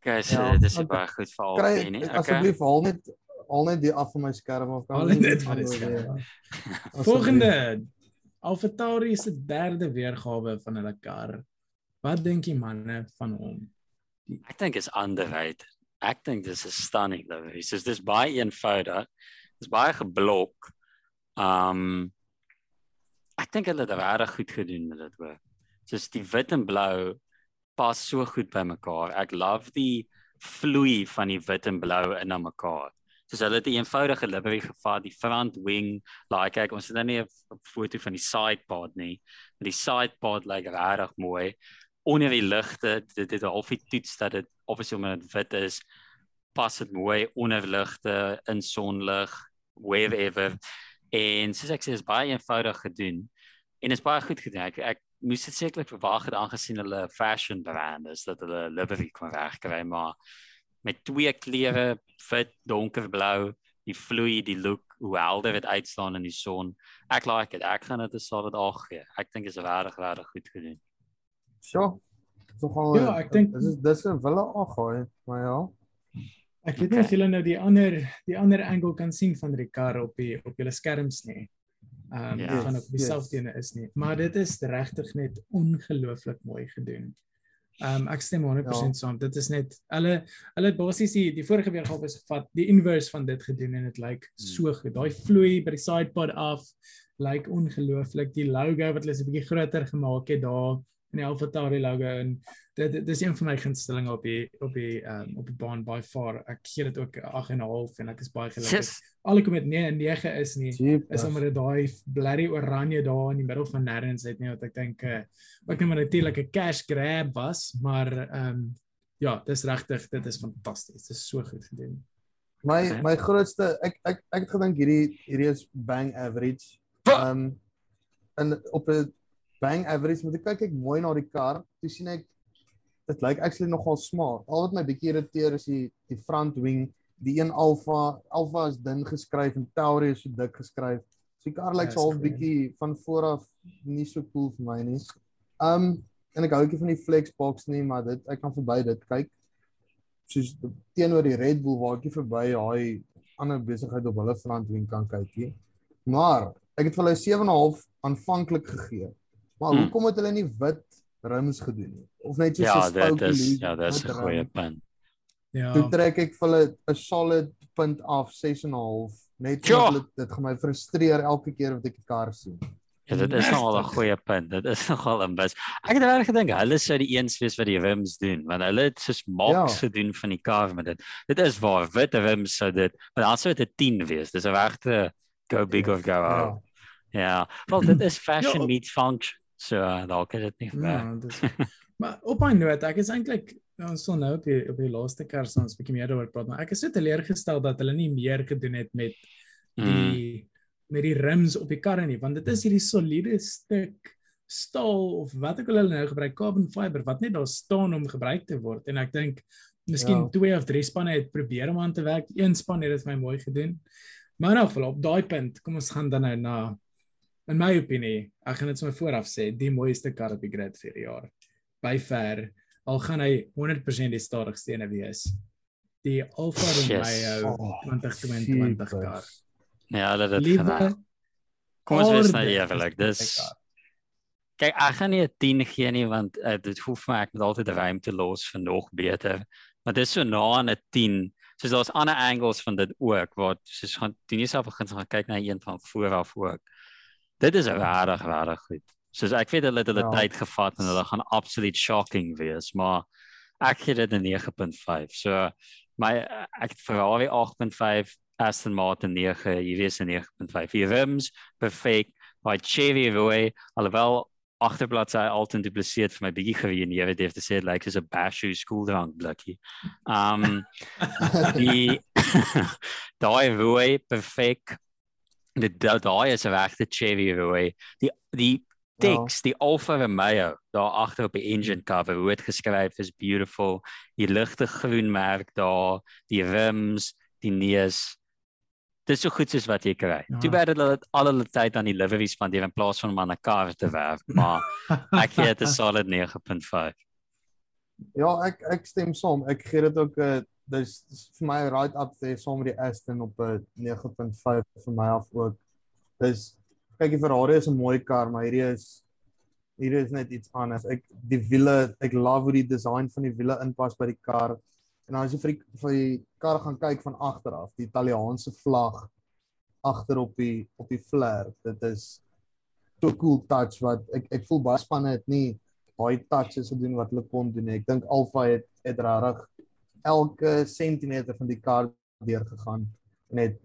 Okay, so ja, dit is baie goed vir al Kry nie. Okay. asseblief haal net haal net die af van my skerm of Haal net van die skerm. ja. [laughs] Volgende AlphaTauri se derde weergawe van hulle kar. Wat dink jy manne van hom? Ek dink is underrated. Ek dink dis 'n stunning livery. So dis baie eenvoudig. Dis baie geblok. Um ek dink hulle het regtig goed gedoen met dit. Soos die wit en blou pas so goed by mekaar. Ek love die vloei van die wit en blou in na mekaar. Soos hulle het 'n eenvoudige livery gevat, die front wing, like kyk ons het nou nie 'n foto van die side part nie. Die side part lyk like, regtig mooi. Onder die ligte, dit het half die toets dat dit obviously omdat dit wit is, pas dit mooi onder ligte, in sonlig, wherever. En soos ek sê, is baie eenvoudig gedoen. En is baie goed gedoen. Ek ek moes dit sekerlik verwag het aangesien hulle 'n fashion brand is dat hulle livery kon regkry, maar met twee kleure, wit, donkerblou, die vloei, die look, hoe helder dit uitstaan in die son. Ek like dit. Ek gaan dit 'n solid 8 gee. Ek dink is regtig regtig goed gedoen. Sjoe. Tog al Ja, ek dink- dis is dis 'n wille ag, hè. Maar ja. Ek weet nie of julle nou die ander die ander angle kan sien van die kar op die op julle skerms nie. Ehm um, Ja. van op dieselfde ene is nie, maar dit is regtig net ongelooflik mooi gedoen. Ehm um, ek stem 100% Ja. saam. Dit is net hulle hulle het basies die, die vorige weergawe is gevat, die inverse van dit gedoen en dit lyk so goed. Daai vloei by die sidepod af lyk ongelooflik. Die logo wat hulle so 'n bietjie groter gemaak het daar in die AlphaTauri logo en dit dit is een van my gunstelinge op die op die um, op die baan by far. Ek gee dit ook 'n 8 en 'n half en ek is baie gelukkig. Yes. Alhoewel dit nie 'n 9 is nie, Jeep. is omdat dit daai blerry oranje daar in die middel van nêrens het nie wat ek dink uh, ook net maar natuurlik 'n cash grab was, maar ehm um, ja, dis regtig, dit is fantasties. Dit is so goed gedoen. My Okay. my grootste ek ek ek het gedink hierdie hierdie is bang average. Ehm um, en op 'n bang average moet ek kyk ek mooi na die kar. Toe sien ek dit lyk actually nogal smaak. Al wat my bietjie irriteer is die die front wing, die een Alpha, Alpha is dun geskryf en Tauri is so dik geskryf. So die kar lyk Ja, so half bietjie van voor af nie so cool vir my nie. Um, en ek hou ook nie van die flexbox nie, maar dit ek kan verby dit kyk. Soos teenoor die Red Bull waar ek verby daai ander besigheid op hulle front wing kan kyk nie. Maar ek het vir hulle 7.5 aanvanklik gegee. Maar Hmm. hoekom het hulle nie wit rims gedoen nie? Of net so Ja, so dit is ja, dit is 'n goeie punt. Ja. Toe trek ek vir hulle 'n solid punt af 6.5 net Ja. omdat dit gaan my frustreer elke keer wat ek die kar sien. Ja, dit is nogal 'n goeie punt. Dit is [laughs] nogal 'n bus. Ek het regtig gedink hulle sou die eens wees wat die rims doen, want hulle het soos mocks Ja. gedoen van die kar met dit. Dit is waar wit rims sou dit, maar dan sou dit 'n 10 wees. Dis 'n regte go big of go home. Ja. Wel dit is [clears throat] fashion Ja. meets function. So uh, dalk is dit nie vir Ja, dis [laughs] Maar op 'n noot, ek is eintlik ons sal nou op die op die laaste kers ons 'n bietjie meer daaroor praat, maar ek is so teleurgestel dat hulle nie meer gedoen het met Mm. die met die rims op die karre nie, want dit is hierdie soliede stuk staal of wat ook al hulle nou gebruik, carbon fiber wat net daar staan om gebruik te word en ek dink miskien Ja. twee of drie spanne het probeer om aan te werk. Een span het dit vir my mooi gedoen. Maar elk geval op daai punt, kom ons gaan dan nou na in my opinie, ek gaan dit sommer vooraf sê, die mooiste kar op die grid vir die jaar. By ver al gaan hy 100% die stadigste ene wees. Die Alfa. Romeo Oh, 2022 kar. Ja, hulle het dit gedaan. Kom ons wees nou eerlik. Dis. Kyk, ek gaan nie 'n 10 gee nie want uh, dit hoef my ek moet altyd ruimte los vir nog beter. Maar dit is so na aan 'n 10. Soos daar's ander angles van dit ook waar soos gaan doen jouself begin gaan kyk na een van voor af ook. Dit is regtig regtig goed. Soos ek weet hulle het hulle Ja. tyd gevat en hulle gaan absoluut shocking wees, maar ek gee dit 'n 9.5. So my ek Ferrari 8.5, Aston Martin 9, hierdie is 'n 9.5. Die rims perfek. By Chevy Roy, alhoewel agterbladsy altyd dupliseer vir my bietjie geween, jy weet jy het gesê dit lyk soos 'n bashu skooldrank blikkie. Um [laughs] die [laughs] daai rooi perfek. Dit da- daai is 'n regte Chevy rooi. Die die Ja. teks, die Alfa Romeo daar agter op die engine cover, hoe dit geskryf is beautiful. Die ligte groen merk daar, die rims, die neus. Dit is so goed soos wat jy kry. Ja. Toe bad hulle dit al hulle tyd aan die livery spandeer in plaas van om aan 'n kar te werf, maar [laughs] ek gee dit 'n solid 9.5. Ja, ek ek stem saam. Ek gee dit ook 'n uh, dis vir my right up there saam met die Aston op 'n 9.5 vir my af ook. Dis kyk die Ferrari is 'n mooi kar, maar hierdie is hierdie is net iets anders. Ek die wiele, ek love hoe die design van die wiele inpas by die kar. En as jy vir die, vir die kar gaan kyk van agter af, die Italiaanse vlag agter op die op die flare, dit is so cool touch wat ek ek voel baie spanne het nie baie touches gedoen wat hulle kon doen. Ek dink Alfa het het regtig elke sentimeter van die kar deur gegaan en het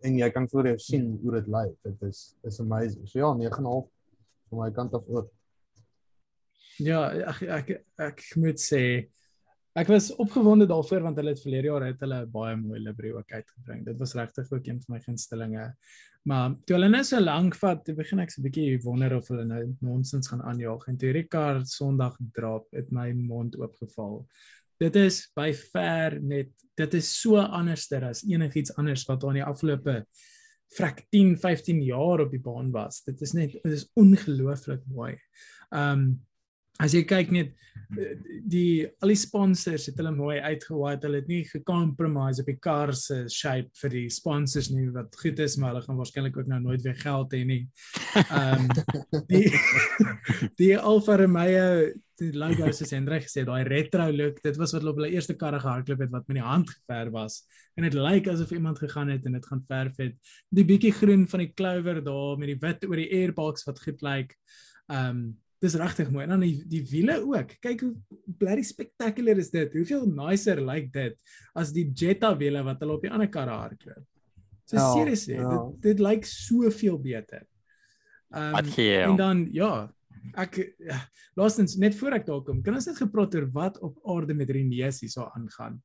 en jy kan voor jou sien hoe dit lyk. Dit is is amazing. So ja, 9.5 van my kant af ook. Ja, ek ek ek moet sê ek was opgewonde daarvoor want hulle het verlede jaar het hulle baie mooi livery ook uitgebring. Dit was regtig ook een van my gunstelinge. Maar toe hulle net so lank vat, toe begin ek so 'n bietjie wonder of hulle nou nonsens gaan aanjaag. En toe Ricard Sondag drop, het my mond oopgeval. Dit is by ver net dit is so anderster as enigiets anders wat aan die afgelope vrek 10, 15 jaar op die baan was. Dit is net dit is ongelooflik mooi. Um as jy kyk net die al die sponsors het hulle mooi uitgewaai. Hulle het nie gecompromise op die kar se shape vir die sponsors nie wat goed is, maar hulle gaan waarskynlik ook nou nooit weer geld hê nie. Um, die [laughs] die Alfa Romeo die logo soos Hendrik gesê daai retro look, dit was wat hulle op hulle eerste karre gehardloop het wat met die hand geverf was. En dit lyk asof iemand gegaan het en dit gaan verf het. Die bietjie groen van die clover daar met die wit oor die airbox wat goed lyk. Ehm um, dis regtig mooi. En dan die, die wiele ook. Kyk hoe bloody spectacular is dit. Hoeveel nicer lyk like dit as die Jetta wiele wat hulle op die ander karre hardloop. So ja, seriously, ja. dit dit lyk soveel beter. Ehm um, en dan ja, ek ja, laastens net voor ek daar kom, kan ons net gepraat oor wat op aarde met Renesi so aangaan.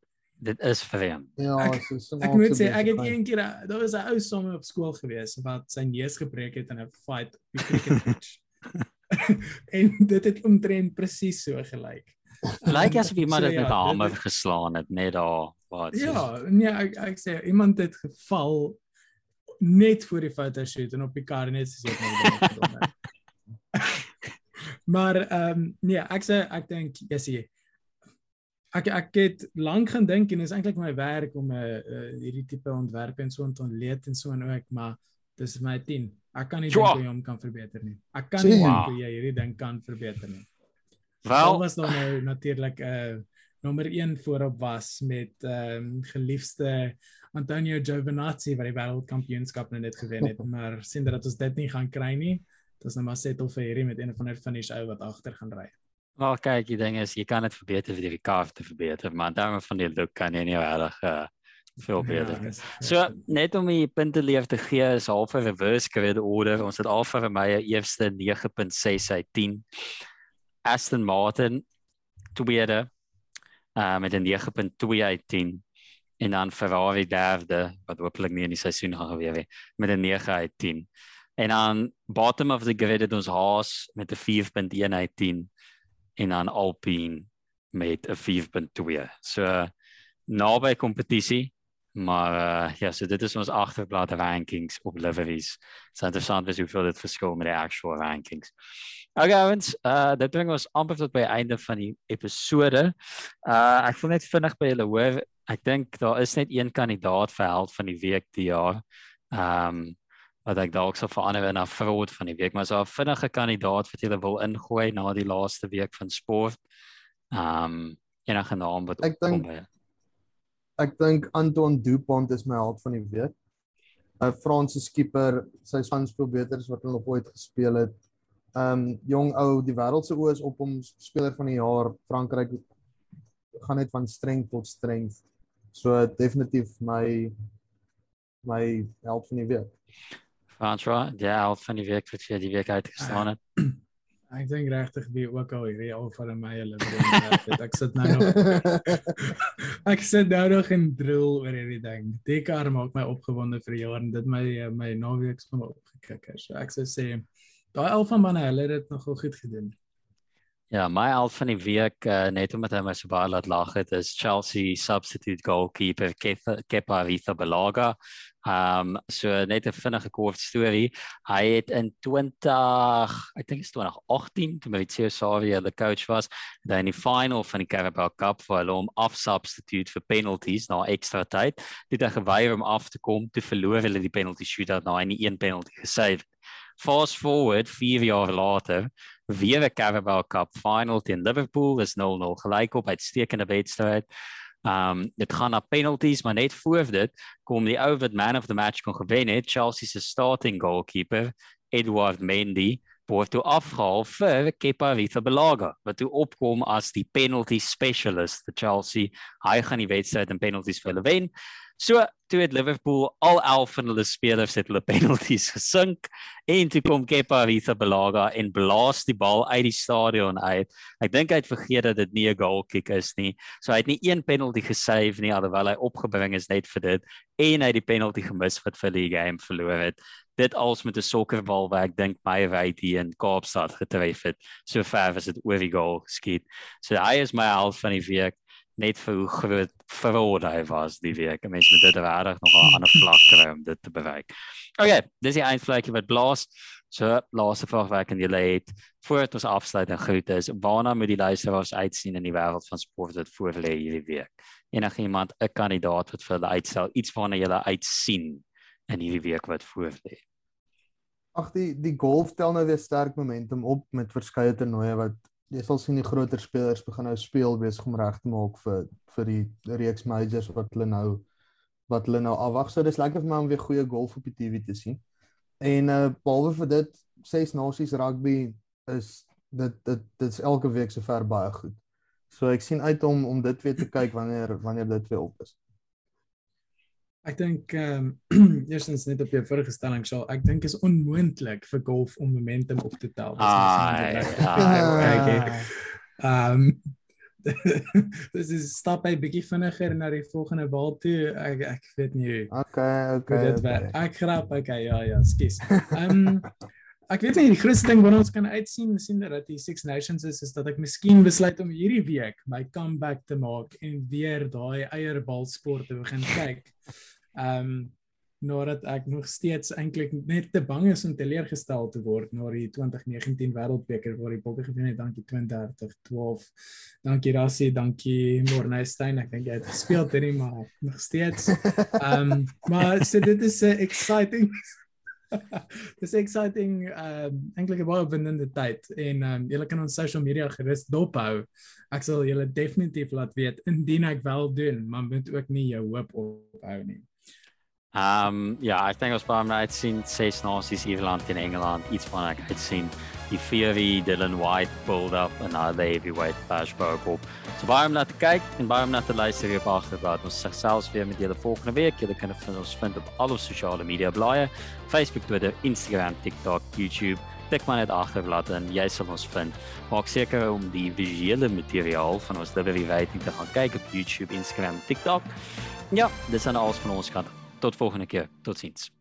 Dit is vreemd. Ja, ek, so ek moet sê ek het een keer daar was 'n ou somme op skool gewees wat sy neus gebreek het in 'n fight op die cricket pitch. [laughs] en dit het omtrent presies so gelyk. Lyk asof iemand dit so, ja, met 'n hamer het... geslaan het net daar wat. Ja, nee, ek ek sê iemand het geval net voor die fotoshoot en op die kar net soos jy nou Maar ehm um, nee, ek sê ek dink jy sê ek ek het lank gedink en dit is eintlik my werk om 'n uh, uh, hierdie tipe ontwerp en so te ontleed en so en ook, maar dis my 10. Ek kan nie dink hoe jy hom kan verbeter nie. Ek kan nie dink hoe jy hierdie ding kan verbeter nie. Wel was dan nou natuurlik 'n uh, eh, nommer 1 voorop was met ehm um, geliefde Antonio Giovinazzi wat die wêreldkampioenskap nou net gewen het, [laughs] maar sien dat ons dit nie gaan kry nie. Dit is nou maar settle vir hierdie met een van hulle finish ou wat agter gaan ry. Maar kyk, die ding is jy kan dit verbeter vir die car te verbeter, maar dan van die look kan jy nie regtig uh, veel ja, beter. Ja, so net om die punte leef te gee is half 'n reverse grid order. Ons het Alfa Romeo eerste 9.6 uit 10. Aston Martin tweede uh, met 'n 9.2 uit 10 en dan Ferrari derde wat hopelik nie in die seisoen gaan gebeur nie met 'n 9 uit 10. En dan bottom of the grid het ons Haas met 'n 4.1 uit 10 en dan Alpine met 'n 4.2. So naby kompetisie Maar uh, ja, so dit is ons agterblad rankings op liveries. So interessant is hoeveel dit verskil met die actual rankings. Okay, ons uh dit bring ons amper tot by einde van die episode. Uh ek wil net vinnig by julle hoor. Ek dink daar is net een kandidaat vir held van die week die jaar. Um wat ek dalk sou verander na fraud van die week, maar so 'n vinnige kandidaat wat julle wil ingooi na die laaste week van sport. Um enige naam wat ek dink ek dink Anton Dupont is my held van die week. 'n Franse skipper, sy span speel beter as wat hulle nog ooit gespeel het. Um jong ou, die wêreld se oë is op hom speler van die jaar. Frankryk gaan net van streng tot streng. So definitief my my held van die week. François, ja, held van die week wat jy die week uitgestaan het. [clears throat] Ek dink regtig wie ook al hierdie al van my hulle bring. Ek sit nou nog [laughs] Ek sit nou nog in drill oor hierdie ding. Die kar maak my opgewonde vir jaar en dit my my naweeks van opgekik. So ek sou sê daai al van manne hulle het dit nogal goed gedoen. Ja, my al van die week uh, net omdat hy my so baie laat lag het is Chelsea substitute goalkeeper Kepa Arrizabalaga. Ehm um, so net 'n vinnige kort storie. Hy het in 20, ek dink is 2018 toe Maurizio Sarri die coach was, dan in die final van die Carabao Cup vir hulle om af substitute vir penalties na ekstra tyd. Dit het geweier om af te kom te verloor hulle die penalty shootout na en een penalty gesave. Fast forward 4 jaar later, 'n Carabao Cup final teen Liverpool is 0-0 gelyk op uitstekende wedstryd. Um dit gaan na penalties, maar net voor dit kom die ou wat man of the match kon gewen het, Chelsea se starting goalkeeper, Edward Mendy, word toe afgehaal vir Kepa Arrizabalaga wat toe opkom as die penalty specialist vir Chelsea. Hy gaan die wedstryd in penalties vir hulle wen. So toe het Liverpool al 11 van hulle spelers het hulle penalties [laughs] gesink en toe kom Kepa Arrizabalaga en blaas die bal uit die stadion uit. Ek dink hy het vergeet dat dit nie 'n goal kick is nie. So hy het nie een penalty gesave nie alhoewel hy opgebring is net vir dit en hy het die penalty gemis wat vir die game verloor het. Dit als met 'n sokkerbal wat ek dink baie wyd hier in Kaapstad getref het. So ver as dit oor die goal skiet. So hy is my held van die week net vir hoe groot verwoord hy was die week. Mense moet dit regtig nog 'n ander vlak kry om dit te bereik. Okay, dis die eindvlakkie wat blaas. So laaste vraag wat ek aan julle het voor ons afsluit en groet is waarna moet die luisteraars uitsien in die wêreld van sport wat voor lê hierdie week? Enige iemand 'n kandidaat wat vir hulle uitstel iets waarna julle uitsien in hierdie week wat voor lê? Ag die die golf tel nou weer sterk momentum op met verskeie toernooie wat jy sal sien die groter spelers begin nou speel besig om reg te maak vir vir die reeks majors wat hulle nou wat hulle nou afwag. So dis lekker vir my om weer goeie golf op die TV te sien. En uh behalwe vir dit, ses nasies rugby is dit dit dit's elke week sover baie goed. So ek sien uit om om dit weer te kyk wanneer wanneer dit weer op is. Ek dink ehm um, [clears throat] eerstens net op jou vorige stelling sal ek dink is onmoontlik vir golf om momentum op te tel. [laughs] Ehm [laughs] Dis is stap by bietjie vinniger na die volgende bal toe. Ek ek weet nie. Okay, okay. okay. Ek grap, okay, ja ja, skus. Ehm um, ek weet nie die grootste ding wat ons kan uitsien sien dat die Six Nations is is dat ek miskien besluit om hierdie week my comeback te maak en weer daai eierbalsport te begin kyk. Ehm um, nadat ek nog steeds eintlik net te bang is om teleurgestel te word na die 2019 Wêreldbeker waar die Bokke gewen het. Dankie 2030 12. Dankie Rassie, dankie Morney Stein. Ek dink jy het gespeel dit nie maar nog steeds. Ehm um, maar so dit is 'n exciting [laughs] Dis exciting um eintlik 'n baie opwindende tyd en um julle kan ons social media gerus dophou. Ek sal julle definitief laat weet indien ek wel doen, maar moet ook nie jou hoop ophou nie. Um ja, ek dink ons baie net sien ses nasies Ierland en Engeland iets van ek het sien die Fury Dylan White build up en nou die heavyweight flashback op. So baie om na te kyk en baie om na te luister hier op agterblad. Ons selfs weer met julle volgende week. Julle kan ons vind op al ons sosiale media blaaie, Facebook, Twitter, Instagram, TikTok, YouTube. Tik maar net agterblad en jy sal ons vind. Maak seker om die visuele materiaal van ons Liberty Writing te gaan kyk op YouTube, Instagram, TikTok. Ja, dis dan alles van ons kant. Tot volgende keer. Tot ziens.